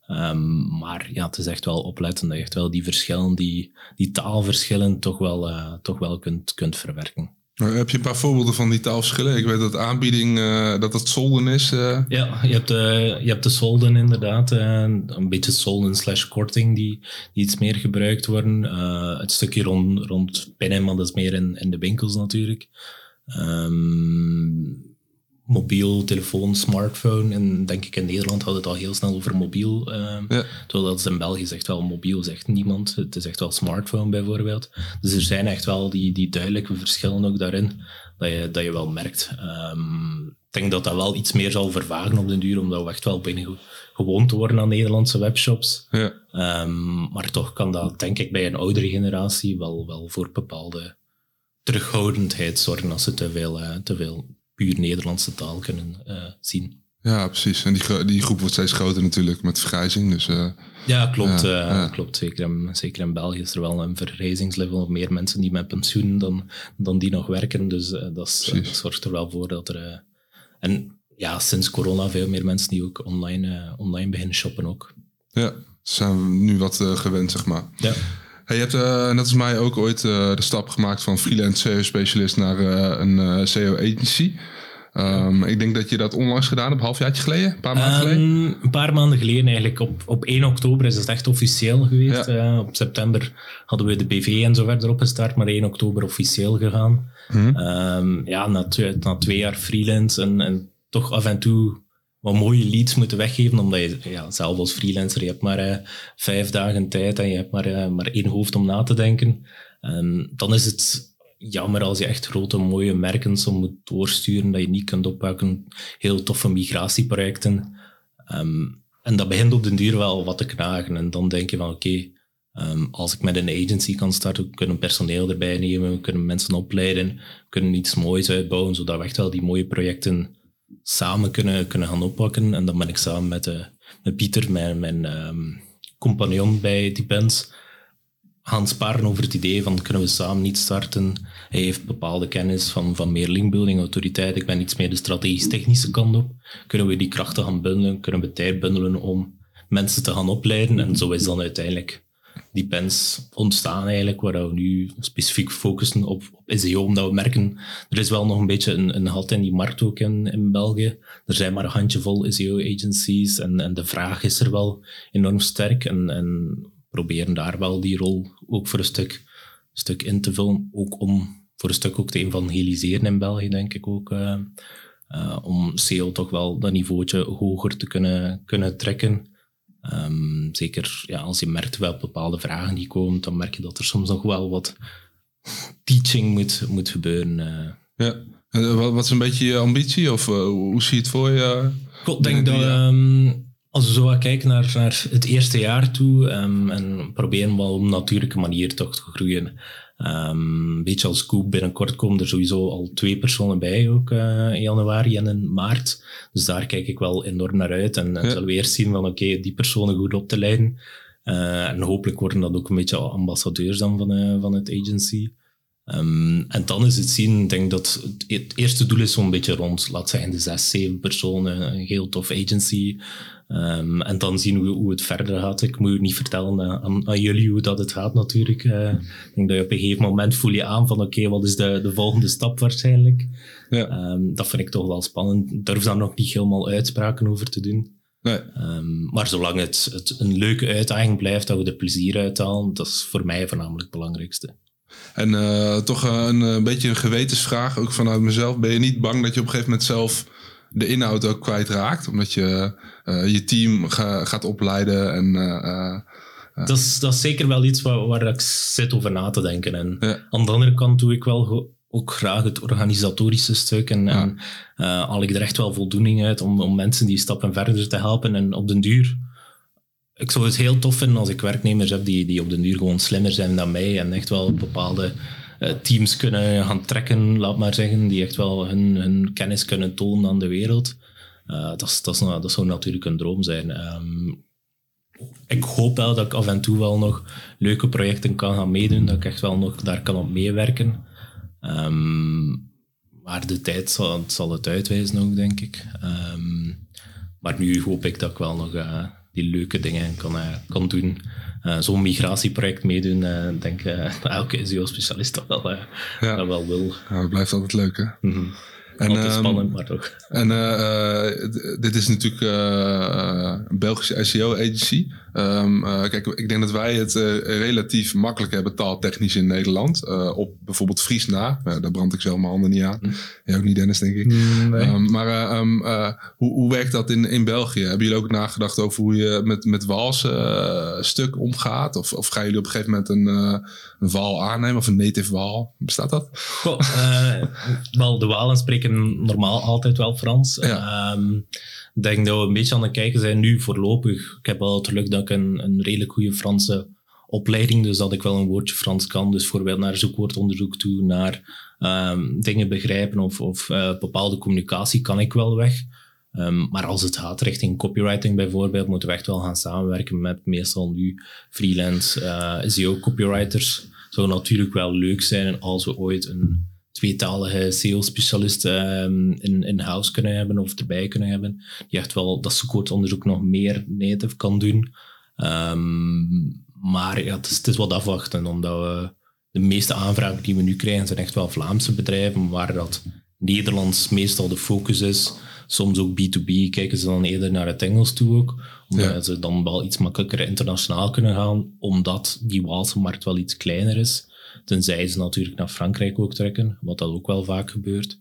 Um, maar ja, het is echt wel opletten dat je echt wel die verschillen, die, die taalverschillen, toch wel, uh, toch wel kunt, kunt verwerken. Heb je een paar voorbeelden van die taalverschillen? Ik weet dat aanbieding, uh, dat het solden is. Uh. Ja, je hebt, de, je hebt de solden inderdaad. Een beetje solden slash korting die, die iets meer gebruikt worden. het stukje rond, rond pinnen, maar dat is meer in, in de winkels natuurlijk. Um, mobiel, telefoon, smartphone. En denk ik in Nederland hadden het al heel snel over mobiel. Uh, ja. Terwijl dat is in België zegt wel mobiel, zegt niemand. Het is echt wel smartphone bijvoorbeeld. Dus er zijn echt wel die, die duidelijke verschillen ook daarin, dat je, dat je wel merkt. Um, ik denk dat dat wel iets meer zal vervagen op den duur, omdat we echt wel binnen gewoon te worden aan Nederlandse webshops. Ja. Um, maar toch kan dat, denk ik, bij een oudere generatie wel, wel voor bepaalde terughoudendheid zorgen als ze te veel, uh, te veel puur Nederlandse taal kunnen uh, zien. Ja, precies. En die, die groep wordt steeds groter natuurlijk met vergrijzing. Dus, uh, ja, klopt. Ja, uh, ja. klopt. Zeker in, zeker in België is er wel een vergrijzingslevel. Meer mensen die met pensioen dan, dan die nog werken. Dus dat, dat, zorgt er wel voor dat er... en ja, sinds corona veel meer mensen die ook online, online beginnen shoppen ook. Ja, zijn we nu wat gewend, zeg maar. Ja. Hey, je hebt net als mij ook ooit de stap gemaakt van freelance SEO-specialist naar een SEO-agency. Um, ik denk dat je dat onlangs gedaan hebt, een halfjaartje geleden, een paar maanden um, geleden. Een paar maanden geleden eigenlijk. Op, op 1 oktober is het echt officieel geweest. Ja. Uh, op september hadden we de BV en zo verder opgestart, maar 1 oktober officieel gegaan. Hmm. Um, ja, na twee, na twee jaar freelance en, en toch af en toe wat mooie leads moeten weggeven, omdat je ja, zelf als freelancer, je hebt maar uh, vijf dagen tijd en je hebt maar, uh, maar één hoofd om na te denken. Dan is het jammer als je echt grote, mooie merken zo moet doorsturen, dat je niet kunt oppakken. Heel toffe migratieprojecten. Um, en dat begint op den duur wel wat te knagen. En dan denk je van, oké, um, als ik met een agency kan starten, we kunnen personeel erbij nemen, we kunnen mensen opleiden, we kunnen iets moois uitbouwen, zodat we echt wel die mooie projecten samen kunnen, kunnen gaan oppakken. En dan ben ik samen met, uh, met Pieter, mijn, mijn um, compagnon bij Depends, gaan sparen over het idee van kunnen we samen niet starten. Hij heeft bepaalde kennis van, van meer linkbuilding, autoriteit. Ik ben iets meer de strategisch-technische kant op. Kunnen we die krachten gaan bundelen? Kunnen we tijd bundelen om mensen te gaan opleiden? En zo is dan uiteindelijk die pens ontstaan eigenlijk, waar we nu specifiek focussen op, op SEO, omdat we merken, er is wel nog een beetje een, een halt in die markt ook in, in België. Er zijn maar een handjevol SEO-agencies en, en de vraag is er wel enorm sterk. En, en proberen daar wel die rol ook voor een stuk, stuk in te vullen. Ook om voor een stuk ook te evangeliseren in België, denk ik ook. Uh, uh, om SEO toch wel dat niveautje hoger te kunnen, kunnen trekken. Um, zeker ja, als je merkt wel bepaalde vragen die komen, dan merk je dat er soms nog wel wat teaching moet, moet gebeuren. Uh. Ja. Wat is een beetje je ambitie? Of hoe zie je het voor je? Ik denk dat... Um, als we zo wat kijken naar, naar het eerste jaar toe um, en proberen wel op een natuurlijke manier toch te groeien. Um, een beetje als Coop, binnenkort komen er sowieso al twee personen bij, ook uh, in januari en in maart. Dus daar kijk ik wel enorm naar uit. En, en zullen we eerst zien van oké, okay, die personen goed op te leiden. Uh, en hopelijk worden dat ook een beetje ambassadeurs dan van, uh, van het agency. Ehm, en dan is het zien, ik denk dat het, het eerste doel is zo'n beetje rond, laat zeggen, de zes, zeven personen, een heel tof agency. Ehm, en dan zien we hoe het verder gaat. Ik moet niet vertellen eh, aan, aan, jullie hoe dat het gaat natuurlijk. Uh, ik denk dat je op een gegeven moment voel je aan van oké, wat is de, de volgende stap waarschijnlijk. Ja. Um, dat vind ik toch wel spannend. Ik durf daar nog niet helemaal uitspraken over te doen. Nee. Um, maar zolang het, het een leuke uitdaging blijft, dat we er plezier uit halen, dat is voor mij voornamelijk het belangrijkste. En uh, toch een, een, beetje een gewetensvraag, ook vanuit mezelf. Ben je niet bang dat je op een gegeven moment zelf de inhoud ook kwijtraakt? Omdat je uh, je team ga, gaat opleiden en... Uh, dat, is, dat is zeker wel iets waar, waar ik zit over na te denken. En ja. aan de andere kant doe ik wel ook graag het organisatorische stuk. En, ja. en uh, haal ik er echt wel voldoening uit om, om mensen die stappen verder te helpen. En op den duur, ik zou het heel tof vinden als ik werknemers heb die, die op den duur gewoon slimmer zijn dan mij en echt wel bepaalde teams kunnen gaan trekken, laat maar zeggen, die echt wel hun, hun kennis kunnen tonen aan de wereld. Uh, dat, dat, is, dat zou natuurlijk een droom zijn. Um, ik hoop wel dat ik af en toe wel nog leuke projecten kan gaan meedoen, dat ik echt wel nog daar kan op meewerken. Um, maar de tijd zal, zal, het uitwijzen ook, denk ik. Um, maar nu hoop ik dat ik wel nog uh, die leuke dingen kan, kan doen. Uh, Zo'n migratieproject meedoen, denk [LAUGHS] ik elke SEO-specialist dat wel, ja. dat wel wil. Ja, het blijft altijd leuk, hè? Mm -hmm. En, Altijd spannend, um, maar toch. En uh, dit is natuurlijk uh, een Belgische SEO-agency. Um, uh, kijk, ik denk dat wij het relatief makkelijk hebben taaltechnisch in Nederland. op bijvoorbeeld Fries na. daar brand ik zelf mijn handen niet aan. Hm. Jij ook niet, Dennis, denk ik. Nee. Um, maar hoe, hoe werkt dat in, in België? Hebben jullie ook nagedacht over hoe je met, met Waals stuk omgaat? Of, of gaan jullie op een gegeven moment een, een Waal aannemen? Of een native Waal? Bestaat dat? Goh, [LAUGHS] wel, de Walen spreken normaal altijd wel Frans. Ja. Ik denk dat we een beetje aan het kijken zijn nu voorlopig. Ik heb wel het geluk dat ik een, een redelijk goede Franse opleiding, dus dat ik wel een woordje Frans kan. Dus bijvoorbeeld naar zoekwoordonderzoek toe, naar um, dingen begrijpen of, of uh, bepaalde communicatie kan ik wel weg. Um, maar als het gaat richting copywriting bijvoorbeeld, moeten we echt wel gaan samenwerken met meestal nu freelance uh, SEO-copywriters. Zou natuurlijk wel leuk zijn als we ooit een tweetalige SEO-specialist um, in, in house kunnen hebben of erbij kunnen hebben. Die echt wel dat zoekwoordonderzoek nog meer native kan doen. Um, maar ja, het is, het is wat afwachten, omdat we de meeste aanvragen die we nu krijgen zijn echt wel Vlaamse bedrijven, waar dat Nederlands meestal de focus is. Soms ook B2B kijken ze dan eerder naar het Engels toe ook, omdat ja. ze dan wel iets makkelijker internationaal kunnen gaan, omdat die Waalse markt wel iets kleiner is. Tenzij ze natuurlijk naar Frankrijk ook trekken, wat dat ook wel vaak gebeurt.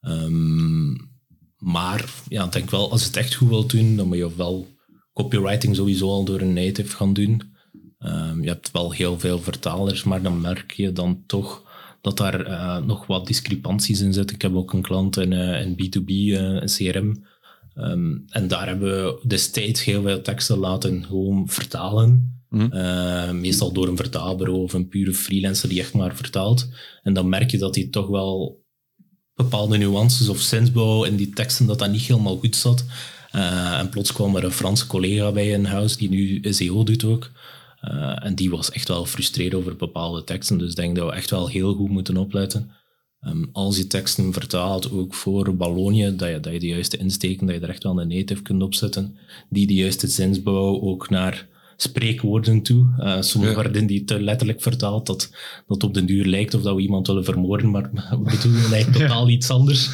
Um, maar ja, ik denk wel, als het echt goed wil doen, dan moet je wel copywriting sowieso al door een native gaan doen. Um, je hebt wel heel veel vertalers, maar dan merk je dan toch dat daar uh, nog wat discrepanties in zitten. Ik heb ook een klant in, uh, in B2B, uh, een CRM. Um, en daar hebben we destijds heel veel teksten laten gewoon vertalen. Mm. Uh, meestal door een vertaalbureau of een pure freelancer die echt maar vertaalt. En dan merk je dat hij toch wel bepaalde nuances of zinsbouw in die teksten dat dat niet helemaal goed zat. Uh, en plots kwam er een Franse collega bij in huis die nu SEO doet ook. Uh, en die was echt wel gefrustreerd over bepaalde teksten. Dus ik denk dat we echt wel heel goed moeten opletten. Um, als je teksten vertaalt, ook voor Ballonië, dat je, dat je de juiste insteken, dat je er echt wel een native kunt opzetten. Die de juiste zinsbouw ook naar spreekwoorden toe. Uh, sommige ja. werden die te letterlijk vertaald, dat, dat op den duur lijkt of dat we iemand willen vermoorden, maar [LAUGHS] we bedoelen [LAUGHS] eigenlijk totaal iets anders.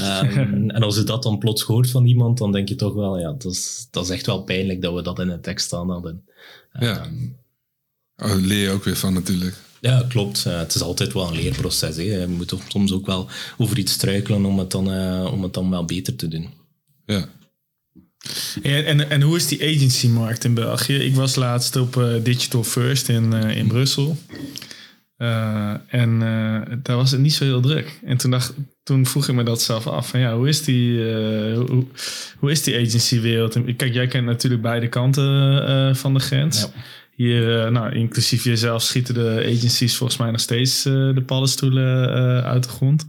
Um, en als je dat dan plots hoort van iemand, dan denk je toch wel, ja, dat is, dat is echt wel pijnlijk dat we dat in een tekst staan hadden. Ja. Um, oh, leer je ook weer van natuurlijk. Ja, klopt. Uh, het is altijd wel een leerproces. Hè. Je moet soms ook wel over iets struikelen om het dan, uh, om het dan wel beter te doen. Ja. En, en, en hoe is die agency-markt in België? Ik was laatst op uh, Digital First in, uh, in Brussel. Uh, en daar was het niet zo heel druk. En toen, dacht, toen vroeg ik me dat zelf af. Van, ja, hoe is die, hoe, hoe is die agency-wereld? Kijk, jij kent natuurlijk beide kanten van de grens. Ja. Hier, nou, inclusief jezelf, schieten de agencies volgens mij nog steeds de paddenstoelen uit de grond.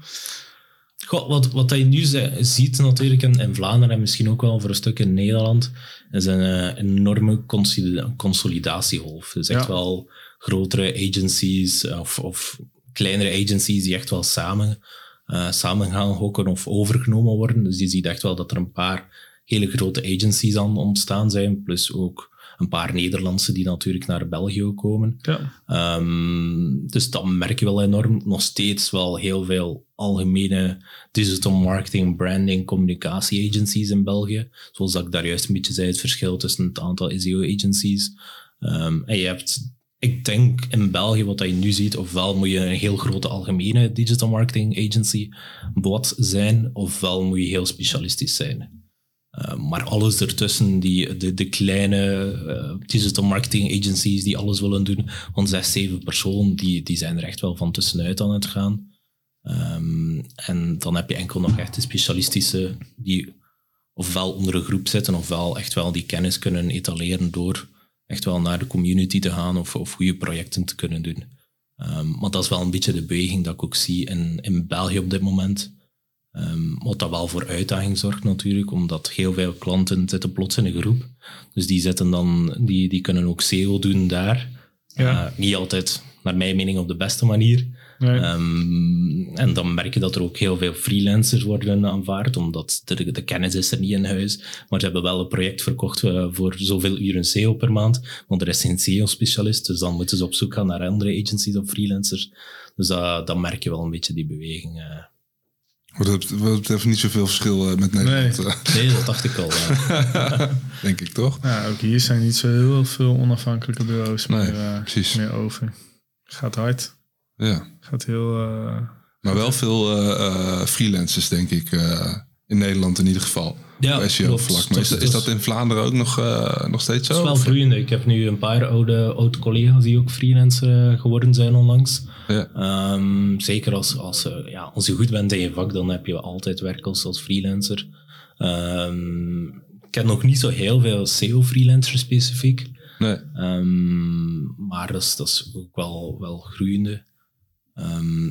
Wat, wat je nu ziet natuurlijk in, in, Vlaanderen en misschien ook wel voor een stuk in Nederland, is een uh, enorme consolidatiegolf. Dus echt ja. wel grotere agencies of, of kleinere agencies die echt wel samen, eh, samen gaan hokken of overgenomen worden. Dus je ziet echt wel dat er een paar hele grote agencies aan ontstaan zijn, plus ook een paar Nederlandse die natuurlijk naar België komen. Ja. Ehm, dus dat merk je wel enorm. Nog steeds wel heel veel algemene digital marketing, branding, communicatie agencies in België. Zoals dat ik daar juist een beetje zei, het verschil tussen het aantal SEO agencies. Ehm, en je hebt, ik denk in België wat je nu ziet, ofwel moet je een heel grote algemene digital marketing agency bot zijn, ofwel moet je heel specialistisch zijn. Uh, maar alles ertussen, die, de, de kleine uh, digital marketing agencies die alles willen doen, van zes, zeven personen, die, die zijn er echt wel van tussenuit aan het gaan. Um, en dan heb je enkel nog echt de specialistische die ofwel onder een groep zitten, ofwel echt wel die kennis kunnen etaleren door echt wel naar de community te gaan of, of goede projecten te kunnen doen. Um, maar dat is wel een beetje de beweging dat ik ook zie in, in België op dit moment. Um, wat dat wel voor uitdaging zorgt natuurlijk, omdat heel veel klanten zitten plots in een groep. Dus die, zitten dan, die, die kunnen ook SEO doen daar. Ja. Uh, niet altijd, naar mijn mening, op de beste manier. Nee. Um, en dan merk je dat er ook heel veel freelancers worden aanvaard, omdat de, de, kennis is er niet in huis. Maar ze hebben wel een project verkocht uh, voor zoveel uren SEO per maand, want er is geen SEO-specialist, dus dan moeten ze op zoek gaan naar andere agencies of freelancers. Dus uh, dan merk je wel een beetje die beweging. uh. Wat dat, betreft niet zoveel verschil uh, met Nederland. Nee. [LAUGHS] Nee, dat dacht ik al. [LAUGHS] Denk ik toch? Ja, ook hier zijn niet zo heel veel onafhankelijke bureaus Nee, meer, uh, precies. meer over. Gaat hard. Ja. Gaat heel... Uh, Maar wel veel uh, freelancers, denk ik, in Nederland in ieder geval. Ja, op SEO-vlak. Maar is, is, dat in Vlaanderen ook nog, nog steeds zo? Het is wel groeiende. Ik heb nu een paar oude, oude collega's die ook freelancer geworden zijn onlangs. Ja. Um, zeker als, als, uh, ja, als je goed bent in je vak, dan heb je altijd werk als, als freelancer. Um, ik ken nog niet zo heel veel SEO-freelancers specifiek. Nee. Um, maar dat is, dat is ook wel, wel groeiende.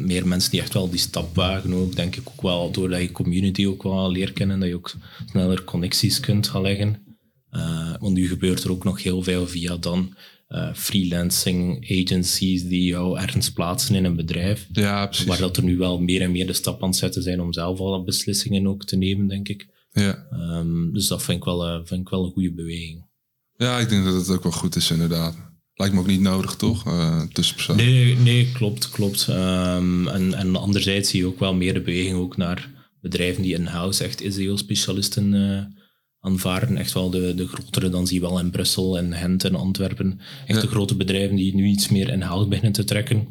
meer mensen die echt wel die stap wagen ook, denk ik ook wel, doordat je community ook wel leert kennen, dat je ook sneller connecties kunt gaan leggen. Uh, want nu gebeurt er ook nog heel veel via dan uh, freelancing agencies die jou ergens plaatsen in een bedrijf. Ja, precies. Waar dat er nu wel meer en meer de stap aan het zetten zijn om zelf al beslissingen ook te nemen, denk ik. Ja. Um, dus dat vind ik, wel, uh, vind ik wel een goede beweging. Ja, ik denk dat het ook wel goed is, inderdaad. Lijkt me ook niet nodig, toch? Uh, tussenpersoon. Nee, nee, klopt, klopt. Um, en, en anderzijds zie je ook wel meer de beweging ook naar bedrijven die in-house echt SEO-specialisten aanvaarden. Echt wel de, de grotere, dan zie je wel in Brussel en Gent en Antwerpen. Echt Ja. de grote bedrijven die nu iets meer in-house beginnen te trekken.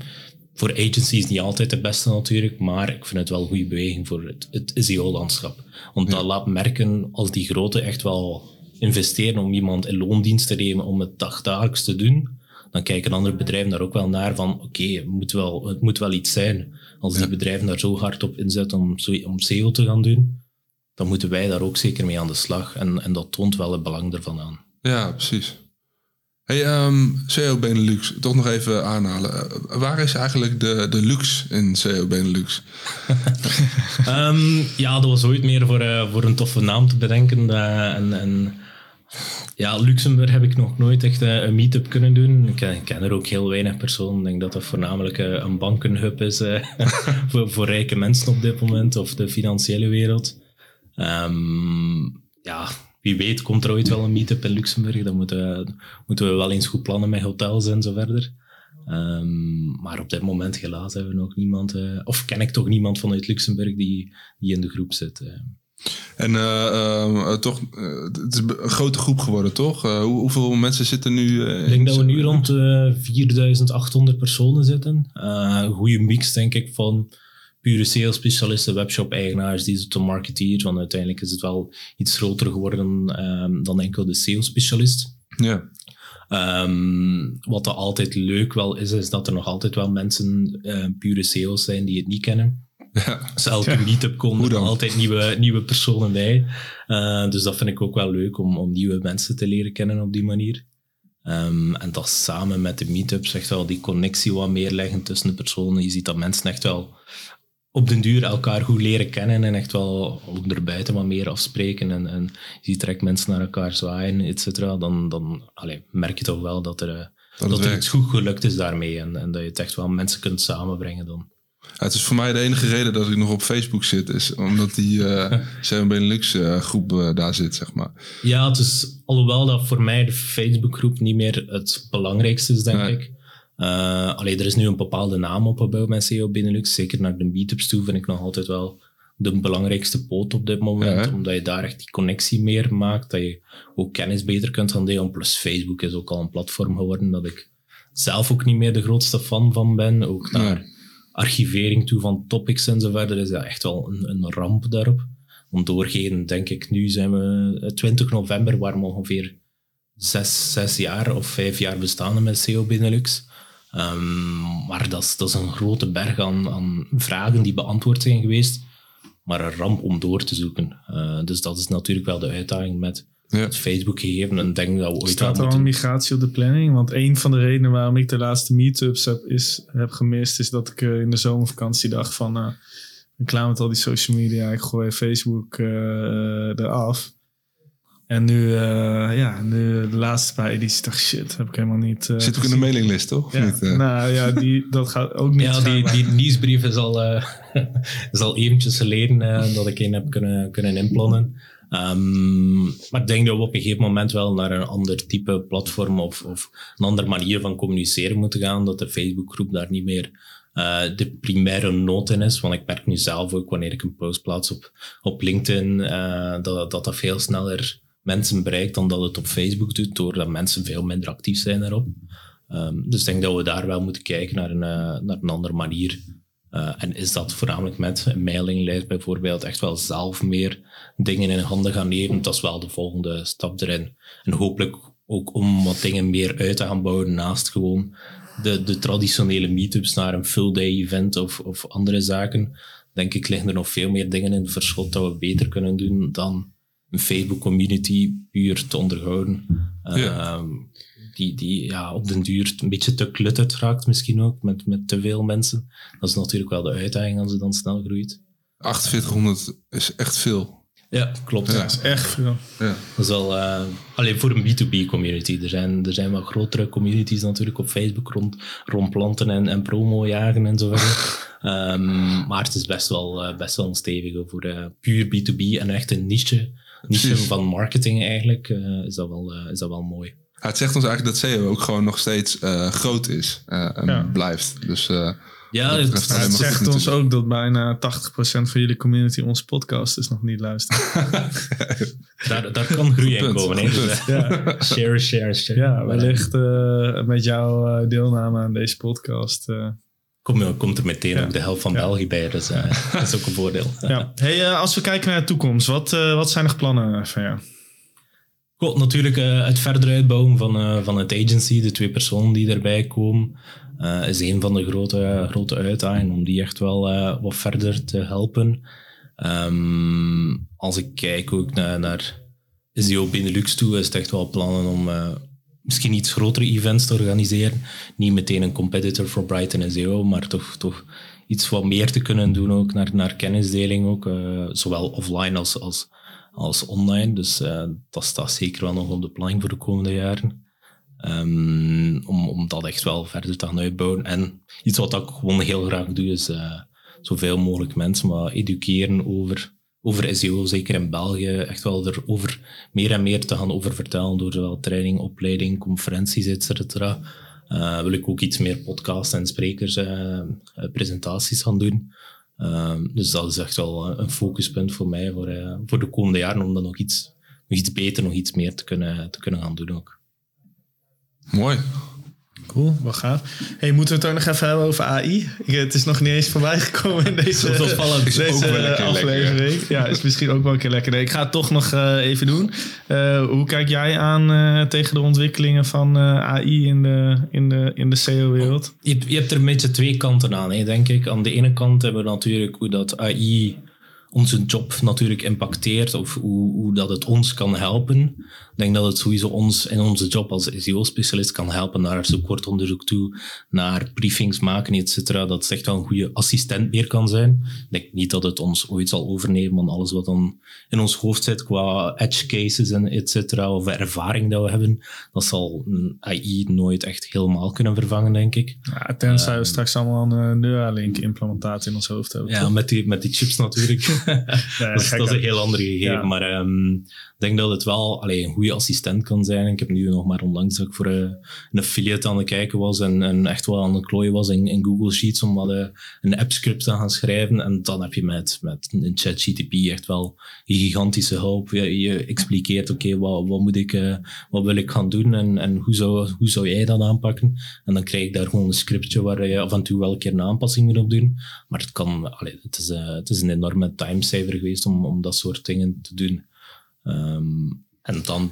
Voor agencies niet altijd de beste natuurlijk, maar ik vind het wel een goede beweging voor het, het SEO-landschap. Want dat laat merken als die grote echt wel investeren om iemand in loondienst te nemen om het dagdagelijks te doen, dan kijken andere bedrijven daar ook wel naar van oké, het, moet wel- het moet wel iets zijn. Als die bedrijven daar zo hard op inzetten om, om SEO te gaan doen, dan moeten wij daar ook zeker mee aan de slag. En, en dat toont wel het belang ervan aan. Ja, precies. Hey, ehm CEO Benelux, toch nog even aanhalen. Eh, waar is eigenlijk de, de luxe in CEO Benelux? [LAUGHS] Ehm, ja, dat was ooit meer voor, eh, voor een toffe naam te bedenken. eh, en, en ja, Luxemburg heb ik nog nooit echt een meet-up kunnen doen. Ik, ken- ik ken er ook heel weinig personen. Ik denk dat dat voornamelijk een bankenhub is eh, [LAUGHS] voor, voor rijke mensen op dit moment, of de financiële wereld. Ehm, ja, wie weet komt er ooit wel een meet-up in Luxemburg. Dan moeten, moeten we wel eens goed plannen met hotels en zo verder. Ehm, maar op dit moment helaas hebben we nog niemand, eh, of ken ik toch niemand vanuit Luxemburg die, die in de groep zit. eh. En eh, toch, het is een grote groep geworden, toch? Hoe, hoeveel mensen zitten nu? Ik denk dat we nu rond de 4800 personen zitten. Een goede mix, denk ik, van pure sales-specialisten, webshop-eigenaars, digital marketeers. Want uiteindelijk is het wel iets groter geworden ehm, dan enkel de sales-specialist. Ja, Ehm, wat dat altijd leuk wel is, is dat er nog altijd wel mensen eh, pure sales zijn die het niet kennen. ja. Dus elke Ja. meetup komen Hoe er dan? altijd nieuwe, nieuwe personen bij. Eh, dus dat vind ik ook wel leuk om, om nieuwe mensen te leren kennen op die manier. Ehm, en dat samen met de meetups echt wel die connectie wat meer leggen tussen de personen. Je ziet dat mensen echt wel op den duur elkaar goed leren kennen en echt wel ook erbuiten wat meer afspreken. En, en je ziet direct mensen naar elkaar zwaaien, et cetera. Dan, dan allee, merk je toch wel dat er, eh, dat er iets goed gelukt is daarmee. En, en dat je het echt wel mensen kunt samenbrengen dan. Ja, het is voor mij de enige reden dat ik nog op Facebook zit. Is omdat die eh [LAUGHS] Seven Benelux eh, groep daar zit, zeg maar. Ja, het is alhoewel dat voor mij de Facebookgroep niet meer het belangrijkste is, denk Nee. ik. Eh allee, er is nu een bepaalde naam opgebouwd met SEO Benelux. Zeker naar de meetups toe vind ik nog altijd wel de belangrijkste poot op dit moment. Ja, omdat je daar echt die connectie meer maakt. Dat je ook kennis beter kunt gaan delen. Plus Facebook is ook al een platform geworden dat ik zelf ook niet meer de grootste fan van ben. Ook naar archivering toe van topics en zo verder is dat echt wel een, een ramp daarop. Want doorgeven, denk ik, nu zijn we eh, 20 november, waar we ongeveer zes, zes jaar of vijf jaar bestaan met SEO Benelux. Ehm, maar dat is, dat is een grote berg aan, aan vragen die beantwoord zijn geweest, maar een ramp om door te zoeken. Eh, dus dat is natuurlijk wel de uitdaging met Ja. het Facebook gegeven. En ik denk dat we ooit Staat er al migratie op de planning? Want een van de redenen waarom ik de laatste meetups heb, is, heb gemist, is dat ik eh, in de zomervakantie dacht van, eh ik klaar met al die social media, ik gooi Facebook eh, eraf. En nu, eh, ja, nu de laatste paar edities dacht ik, shit, heb ik helemaal niet... eh, Zit ook in de mailinglist, toch? Ja, niet, eh? nou ja, die, dat gaat ook niet. Ja, die, die nieuwsbrief is al, eh, [LAUGHS] is al eventjes geleden eh, dat ik een heb kunnen, kunnen inplannen. Ehm, maar ik denk dat we op een gegeven moment wel naar een ander type platform of, of een andere manier van communiceren moeten gaan. Dat de Facebookgroep daar niet meer eh, de primaire nood in is. Want ik merk nu zelf ook wanneer ik een post plaats op, op LinkedIn, eh, dat, dat dat veel sneller mensen bereikt dan dat het op Facebook doet, doordat mensen veel minder actief zijn daarop. Ehm, dus ik denk dat we daar wel moeten kijken naar een, eh, naar een andere manier. Eh, en is dat voornamelijk met een mailinglijst bijvoorbeeld echt wel zelf meer dingen in handen gaan nemen? Dat is wel de volgende stap erin. En hopelijk ook om wat dingen meer uit te gaan bouwen naast gewoon de, de traditionele meetups naar een full-day event of, of andere zaken. Denk ik liggen er nog veel meer dingen in verschot dat we beter kunnen doen dan een Facebook community puur te onderhouden. Ja. Ehm, die, die ja, op den duur een beetje te klutterd raakt misschien ook, met, met te veel mensen. Dat is natuurlijk wel de uitdaging als het dan snel groeit. 4800 is echt veel. Ja, klopt. Ja. Dat is echt veel. Ja. Dat is wel eh, alleen voor een B2B community. Er zijn, er zijn wel grotere communities natuurlijk op Facebook rond, rond planten en, en promo jagen en zo verder. [LAUGHS] Ehm, maar het is best wel, eh, best wel een stevige voor eh, puur B2B en echt een niche, niche Precies. van marketing eigenlijk. eh, is, dat wel, eh, is dat wel mooi. Ja, het zegt ons eigenlijk dat SEO ook gewoon nog steeds eh, groot is eh, en Ja. blijft. Dus eh, Ja, Dat het, zegt ons ook dat bijna 80% van jullie community onze podcast is nog niet luistert. [LAUGHS] daar, daar kan groei in komen. Dus, ja, share, share, share. ja, wellicht eh, met jouw eh, deelname aan deze podcast. eh, Kom, komt er meteen ook de helft van. België bij, dus eh, [LAUGHS] dat is ook een voordeel. ja. Hey, eh, als we kijken naar de toekomst, wat, eh, wat zijn de plannen van jou? Goed, natuurlijk eh, het verder uitbouwen van, eh, van het agency, de twee personen die erbij komen, eh, is een van de grote, grote uitdagingen om die echt wel eh, wat verder te helpen. Ehm, als ik kijk ook naar, naar SEO Benelux toe, is het echt wel plannen om eh, misschien iets grotere events te organiseren. Niet meteen een competitor voor Brighton SEO, maar toch, toch iets wat meer te kunnen doen ook naar, naar kennisdeling ook, eh, zowel offline als, als, als online. Dus eh, dat staat zeker wel nog op de planning voor de komende jaren. Ehm, om, om dat echt wel verder te gaan uitbouwen. En iets wat ik gewoon heel graag doe, is eh, zoveel mogelijk mensen maar educeren over, over SEO, zeker in België. Echt wel erover meer en meer te gaan over vertellen door zowel training, opleiding, conferenties, et cetera. Eh, wil ik ook iets meer podcasts en sprekers, eh, eh, presentaties gaan doen. Ehm, dus dat is echt wel een focuspunt voor mij voor, voor de komende jaren, om dat nog iets, nog iets beter, nog iets meer te kunnen, te kunnen gaan doen ook. mooi. Cool, wat gaaf. Hey, moeten we het ook nog even hebben over AI? Ik, het is nog niet eens voorbij gekomen in deze, Dat is. Is ook deze wel aflevering. Ja, is misschien ook wel een keer lekker. Nee, ik ga het toch nog eh, even doen. Eh, hoe kijk jij aan eh, tegen de ontwikkelingen van eh, AI in de, in de, in de SEO-wereld? Je, hebt- je hebt er een beetje twee kanten aan, hè, denk ik. Aan de ene kant hebben we natuurlijk hoe dat AI onze job natuurlijk impacteert of hoe, hoe dat het ons kan helpen. Ik denk dat het sowieso ons in onze job als SEO-specialist kan helpen naar zoekwoordonderzoek toe, naar briefings maken, et cetera. Dat het echt wel een goede assistent meer kan zijn. Ik denk niet dat het ons ooit zal overnemen, want alles wat dan in ons hoofd zit qua edge cases en et cetera, of ervaring dat we hebben, dat zal een AI nooit echt helemaal kunnen vervangen, denk ik. Ja, tenzij we straks allemaal een uh, Neuralink-implementatie in ons hoofd hebben. Ja, met die, met die chips natuurlijk. [LAUGHS] [LAUGHS] Dat, is, dat een heel ander gegeven. Ja. Maar ehm, denk dat het wel allee, een goede assistent kan zijn. Ik heb nu nog maar onlangs dat ik voor eh, een affiliate aan het kijken was en, echt wel aan het klooien was in, in Google Sheets om wat, eh, een app-script te gaan schrijven. En dan heb je met, met een ChatGTP echt wel een gigantische hulp. Je, je expliqueert, oké, wat, wat moet ik, eh, wat wil ik gaan doen en, en hoe, zou, hoe zou jij dat aanpakken? En dan krijg ik daar gewoon een scriptje waar je af en toe wel een keer een aanpassing moet op doen. Maar het, kan, allee, het, is, het is een enorme timesaver geweest om, om dat soort dingen te doen. Ehm, en dan,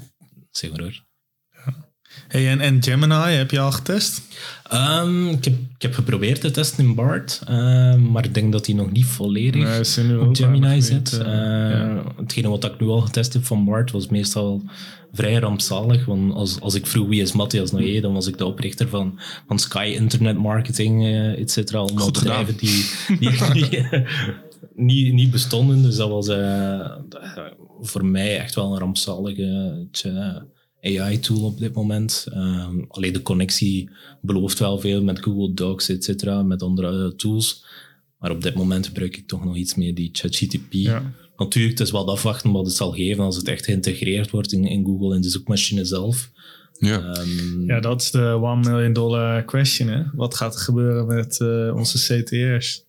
zeg maar hoor. Hey, en, en Gemini, heb je al getest? Ehm, ik, heb, ik heb geprobeerd te testen in BART, ehm, maar ik denk dat die nog niet volledig Nee, op Gemini zit. ja. Hetgene wat ik nu al getest heb van BART was meestal vrij rampzalig. Want als, als ik vroeg wie is Matthias Noyer, dan was ik de oprichter van, van Sky Internet Marketing, eh et cetera. Allemaal bedrijven [LAUGHS] die, die, die niet, niet bestonden. Dus dat was eh, voor mij echt wel een rampzalige eh, AI-tool op dit moment. Ehm, alleen de connectie belooft wel veel met Google Docs, et cetera, met andere eh, tools. Maar op dit moment gebruik ik toch nog iets meer die ChatGTP. Ja. Natuurlijk, het is wat afwachten wat het zal geven als het echt geïntegreerd wordt in, in Google en de zoekmachine zelf. Ja. Ehm, Ja, dat is de one million dollar question. Hè? Wat gaat er gebeuren met eh, onze CTR's?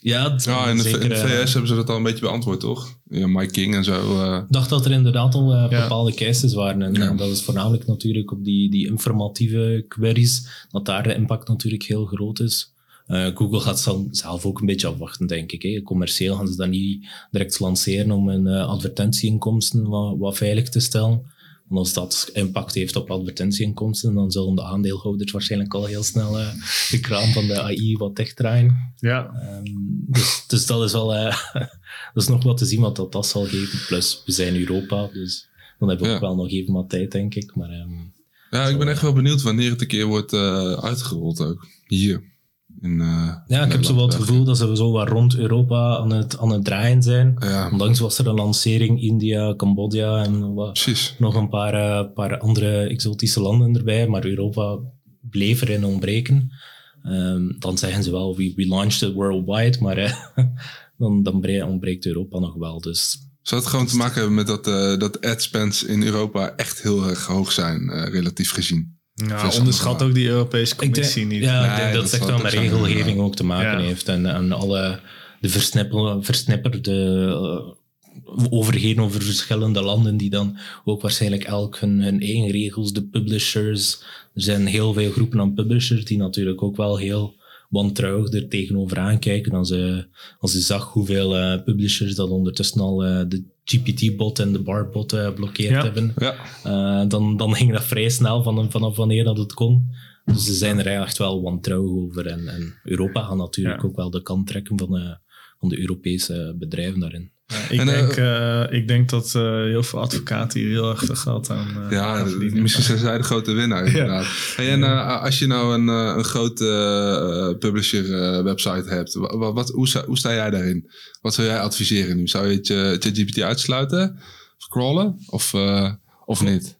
Ja, het- Ja, in de, zeker, in de eh, VS hebben ze dat al een beetje beantwoord, toch? Ja, Mike King en zo. eh, Ik dacht dat er inderdaad al eh, Ja. bepaalde cases waren. En, Ja. en dat is voornamelijk natuurlijk op die, die informatieve queries, dat daar de impact natuurlijk heel groot is. Eh, Google gaat zelf ook een beetje afwachten, denk ik. Hè. Commercieel gaan ze dat niet direct lanceren om hun advertentieinkomsten wat, wat veilig te stellen. Want als dat impact heeft op advertentieinkomsten, dan zullen de aandeelhouders waarschijnlijk al heel snel eh, de kraan van de AI wat dichtdraaien. Ja, Ehm, dus, dus dat is wel eh, [LAUGHS] dat is nog wat te zien wat dat, dat zal geven. Plus, we zijn Europa, dus dan hebben we Ja. ook wel nog even wat tijd, denk ik. Maar ehm, ja, ik ben echt wel benieuwd wanneer het een keer wordt eh, uitgerold ook. Hier. In, eh, ja, ik heb zo wel het gevoel dat ze zo wat rond Europa aan het, aan het draaien zijn. Ja, Ondanks was er een lancering India, Cambodja en wat, precies. nog een paar, eh, paar andere exotische landen erbij, maar Europa bleef erin ontbreken. Ehm, dan zeggen ze wel, we, we launched it worldwide, maar eh, [LAUGHS] dan, dan bre- ontbreekt Europa nog wel. Dus Zou het gewoon te maken hebben met dat, eh dat ad spends in Europa echt heel erg hoog zijn, relatief gezien? Nou, Vers onderschat ook die Europese Ik denk, commissie niet. Ja, ik denk dat dat het echt wel met regelgeving ook te maken Ja. heeft. En, en alle de versnipperde eh, overheden over verschillende landen die dan ook waarschijnlijk elk hun, hun eigen regels, de publishers. Er zijn heel veel groepen aan publishers die natuurlijk ook wel heel wantrouwig er tegenover aankijken als ze, als ze zag hoeveel eh, publishers dat ondertussen al eh, de GPT-bot en de BAR-bot eh blokkeerd Ja. hebben. Ja, Uh, dan, dan ging dat vrij snel van, vanaf wanneer dat het kon. Dus ze zijn er echt wel wantrouwig over. En, en Europa gaat natuurlijk Ja. ook wel de kant trekken van de, van de Europese bedrijven daarin. Ik, En, eh, denk, eh, ik denk dat eh, heel veel advocaten hier heel erg veel geld aan, eh, ja aan misschien zijn zij de grote winnaar inderdaad. Hey, en als je nou een, eh, een grote eh, publisher eh, website hebt, wa- wa- wat, hoe, sta, hoe sta jij daarin? Wat zou jij adviseren nu? Zou je het, ChatGPT uitsluiten? Scrollen? Of, eh, of niet?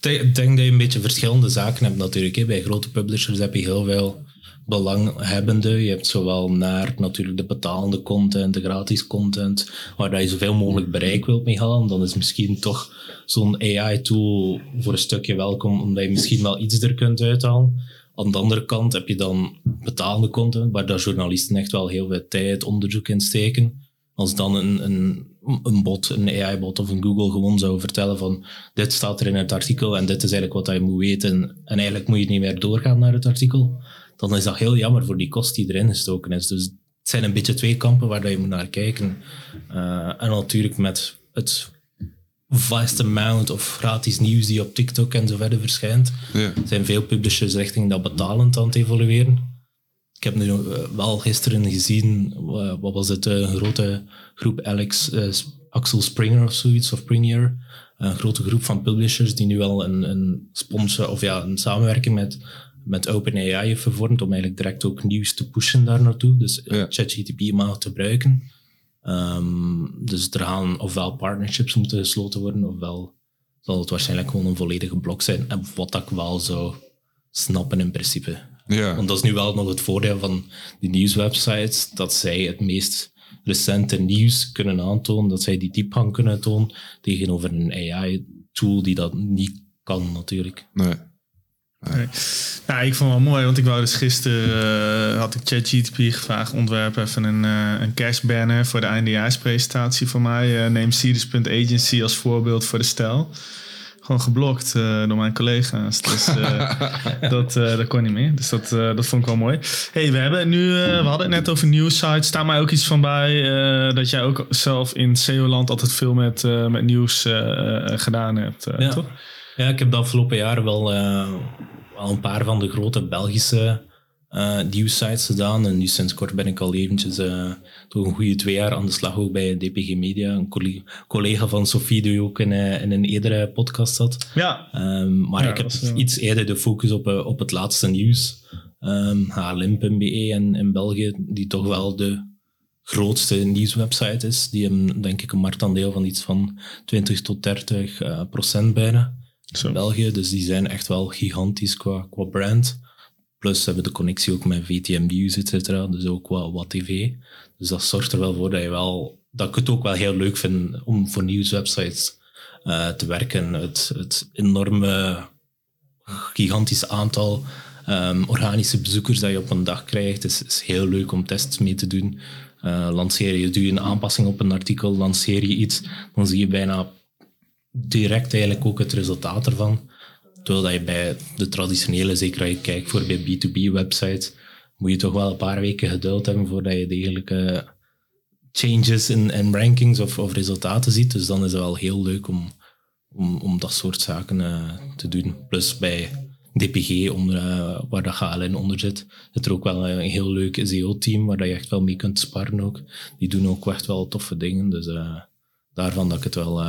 Ik denk dat je een beetje verschillende zaken hebt natuurlijk. Hè. Bij grote publishers heb je heel veel belanghebbenden. Je hebt zowel naar natuurlijk de betalende content, de gratis content, waar je zoveel mogelijk bereik wilt mee halen. Dan is misschien toch zo'n AI-tool voor een stukje welkom, omdat je misschien wel iets er kunt uithalen. Aan de andere kant heb je dan betalende content, waar dat journalisten echt wel heel veel tijd, onderzoek in steken. Als dan een, een, een bot, een AI-bot of een Google gewoon zou vertellen van dit staat er in het artikel en dit is eigenlijk wat je moet weten en eigenlijk moet je niet meer doorgaan naar het artikel, dan is dat heel jammer voor die kost die erin gestoken is. Dus het zijn een beetje twee kampen waar dat je moet naar kijken. Eh, en natuurlijk met het vast amount of gratis nieuws die op TikTok en zo verder verschijnt, Ja. zijn veel publishers richting dat betalend aan het evolueren. ik heb nu uh, wel gisteren gezien, uh, wat was het, een grote groep Alex, Axel Springer of zoiets, of Springer. Een grote groep van publishers die nu al een, een sponsor of ja, een samenwerking met, met OpenAI heeft vervormd om eigenlijk direct ook nieuws te pushen daar naartoe. Dus ja. ChatGTP mag te gebruiken. Um, dus er gaan ofwel partnerships moeten gesloten worden, ofwel zal het waarschijnlijk gewoon een volledige blok zijn. En wat ik wel zou snappen in principe. Ja. Want dat is nu wel nog het voordeel van die nieuwswebsites, dat zij het meest recente nieuws kunnen aantonen, dat zij die diepgang kunnen tonen tegenover een AI-tool die dat niet kan natuurlijk. Nee. Nee. Ja, ik vond het wel mooi, want ik wou dus gisteren uh, had ik ChatGTP gevraagd ontwerp even een, uh, een cash banner voor de eindejaarspresentatie van mij. Uh, neem Agency als voorbeeld voor de stijl. Gewoon geblokt door mijn collega's. Dus [LAUGHS] dat, dat kon niet meer. Dus dat, dat vond ik wel mooi. hey, we hebben nu, we hadden het net over nieuwsites. Staat mij ook iets van bij dat jij ook zelf in SEO-land altijd veel met, met nieuws gedaan hebt, ja. toch? Ja, ik heb de afgelopen jaren wel, uh, wel een paar van de grote Belgische uh, nieuwsites gedaan. En nu sinds kort ben ik al eventjes uh, toch een goede twee jaar aan de slag ook bij DPG Media. Een collega, collega van Sofie die ook in, in een eerdere podcast zat. Ja. Um, maar Ja, ik heb iets eerder de focus op, op het laatste nieuws. Um, HLM.be en in België, die toch wel de grootste nieuwswebsite is. Die hebben denk ik een marktaandeel van iets van 20 tot 30 procent bijna in België. Dus die zijn echt wel gigantisch qua, qua brand. Plus hebben de connectie ook met VTM News, et cetera. Dus ook wat, wat tv. Dus dat zorgt er wel voor dat je wel... Dat ik het ook wel heel leuk vind om voor nieuwswebsites uh, te werken. Het, het enorme, gigantische aantal um, organische bezoekers dat je op een dag krijgt, is, is heel leuk om tests mee te doen. Uh, lanceer je, doe je een aanpassing op een artikel, lanceer je iets, dan zie je bijna direct eigenlijk ook het resultaat ervan. Terwijl dat je bij de traditionele, zeker als je kijkt voor bij B2B-websites, moet je toch wel een paar weken geduld hebben voordat je degelijke changes in, in rankings of, of resultaten ziet. Dus dan is het wel heel leuk om, om, om dat soort zaken uh, te doen. Plus bij DPG, onder, uh, waar dat HLN onder zit, zit er ook wel een heel leuk SEO-team waar dat je echt wel mee kunt sparren ook. Die doen ook echt wel toffe dingen. Dus uh, daarvan dat ik het wel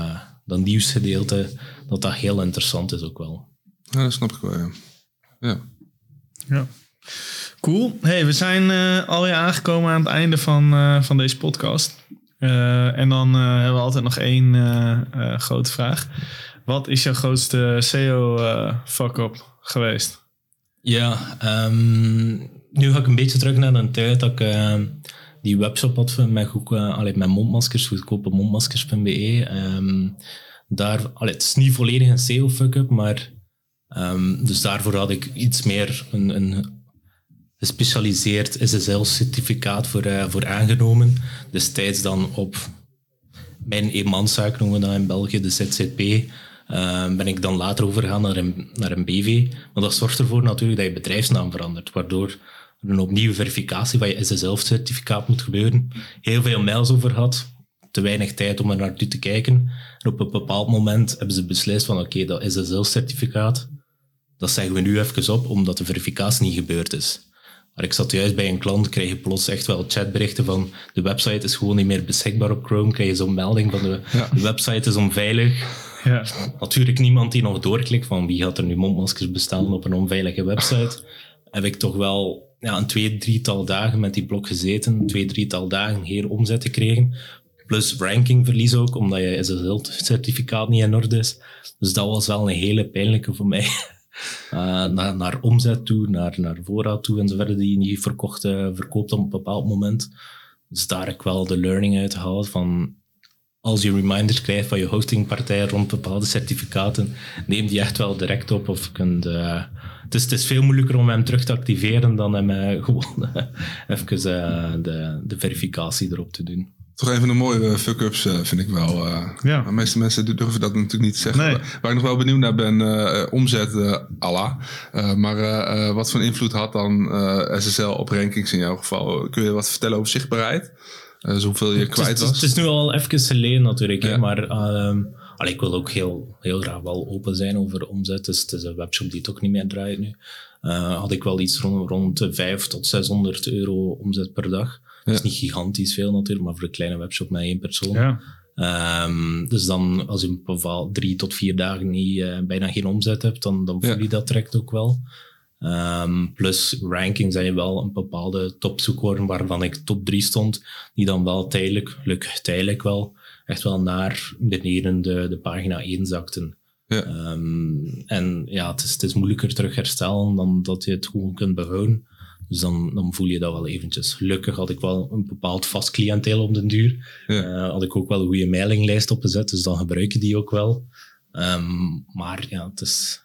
dat nieuwsgedeelte, dat dat heel interessant is ook wel. Ja, dat snap ik wel, ja. Ja. ja. Cool. Hey, we zijn uh, alweer aangekomen aan het einde van, uh, van deze podcast. Uh, en dan hebben we altijd nog één grote vraag. Wat is jouw grootste SEO fuck-up geweest? Ja, um, nu ga ik een beetje terug naar een tijd dat ik die webshop had met, goed, allee, met mondmaskers, goedkope mondmaskers.be. Um, daar, allee, het is niet volledig een SEO fuck-up, maar um, dus daarvoor had ik iets meer een, een gespecialiseerd SSL-certificaat voor, uh, voor aangenomen. Destijds dan op mijn eenmanszaak noemen we dat in België, de ZZP. Uh, ben ik dan later overgegaan naar een, naar een BV. Maar dat zorgt ervoor natuurlijk dat je bedrijfsnaam verandert, waardoor een opnieuw verificatie van je SSL-certificaat moet gebeuren. Heel veel mails over gehad, te weinig tijd om er naartoe te kijken. En op een bepaald moment hebben ze beslist van oké, okay, dat SSL-certificaat, dat zeggen we nu even op, omdat de verificatie niet gebeurd is. Maar ik zat juist bij een klant, kreeg je plots echt wel chatberichten van de website is gewoon niet meer beschikbaar op Chrome. Krijg je zo'n melding van de, Ja. de website is onveilig. Ja. Natuurlijk niemand die nog doorklikt van wie gaat er nu mondmaskers bestellen op een onveilige website. Heb ik toch wel ja, een twee, drietal dagen met die blok gezeten. Twee, drietal dagen heel omzet gekregen. Plus rankingverlies ook, omdat je SSL-certificaat niet in orde is. Dus dat was wel een hele pijnlijke voor mij. Uh, [LAUGHS] naar, naar omzet toe, naar, naar voorraad toe en verder, die je niet verkocht, uh, verkoopt op een bepaald moment. Dus daar heb ik wel de learning uit gehaald van als je reminders krijgt van je hostingpartij rond bepaalde certificaten, neem die echt wel direct op of kunt... Uh, is, het is veel moeilijker om hem terug te activeren dan hem uh, [LAUGHS] gewoon even uh, de, de verificatie erop te doen. Toch een van de mooie fuck-ups uh, vind ik wel. Uh, Ja. De meeste mensen durven dat natuurlijk niet te zeggen. Nee. Waar ik nog wel benieuwd naar ben, uh, omzet uh, Allah. Uh, maar uh, wat voor invloed had dan uh, SSL op rankings in jouw geval? Kun je wat vertellen over zichtbaarheid? Uh, dus hoeveel je kwijt het is, was? Het is nu al even geleden natuurlijk, Ja. hè, maar uh, allee, ik wil ook heel, heel graag wel open zijn over omzet. Dus het is een webshop die toch niet meer draait nu. Uh, had ik wel iets rond, rond de 500 tot 600 euro omzet per dag. Dat is niet gigantisch veel natuurlijk, maar voor een kleine webshop met één persoon. Ja. Um, dus dan, als je een bepaald drie tot vier dagen niet, uh, bijna geen omzet hebt, dan, dan voel je dat direct ook wel. Um, plus ranking zijn je wel een bepaalde topzoekwoorden waarvan ik top 3 stond, die dan wel tijdelijk, gelukkig tijdelijk wel, echt wel naar beneden de, de pagina 1 zakten. Ja. Um, en ja, het is, het is moeilijker terug herstellen dan dat je het gewoon kunt behouden. Dus dan, dan voel je dat wel eventjes. Gelukkig had ik wel een bepaald vast cliënteel op den duur. Ja. Uh, had ik ook wel een goede mailinglijst opgezet, dus dan gebruik je die ook wel. Um, maar ja, het is,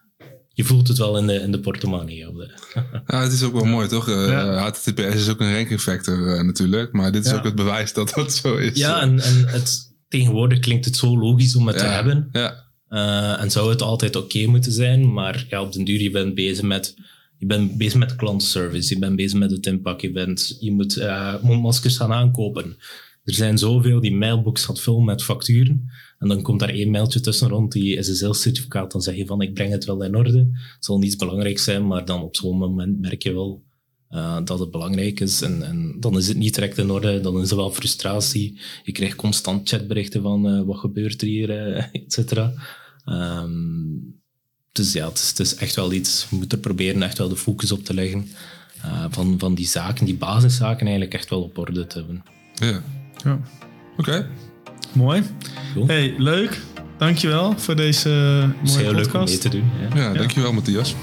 je voelt het wel in de, in de portemonnee. De... [LAUGHS] ja, het is ook wel mooi, toch? Uh, ja. HTTPS is ook een ranking factor uh, natuurlijk, maar dit is ook het bewijs dat dat zo is. Ja, en, en het, tegenwoordig klinkt het zo logisch om het te hebben. Ja. Uh, en zou het altijd oké okay moeten zijn, maar ja, op den duur, je bent bezig met, je bent bezig met klantenservice, je bent bezig met het inpak, je, bent, je moet uh, mondmaskers gaan aankopen. Er zijn zoveel, die mailbox gaat vol met facturen. En dan komt daar één mailtje tussen rond die SSL-certificaat. Dan zeg je van, ik breng het wel in orde. Het zal niet belangrijk zijn, maar dan op zo'n moment merk je wel uh, dat het belangrijk is. En, en, dan is het niet direct in orde, dan is er wel frustratie. Je krijgt constant chatberichten van, uh, wat gebeurt er hier, uh, [LAUGHS] et cetera. Um, dus ja, het is, het is, echt wel iets, we moeten proberen echt wel de focus op te leggen. van, van die zaken, die basiszaken eigenlijk echt wel op orde te hebben. Ja. ja. Oké. Okay. Mooi. Cool. Hey, leuk. Dankjewel voor deze mooie heel podcast. leuk om mee te doen. Ja, ja dankjewel Matthias.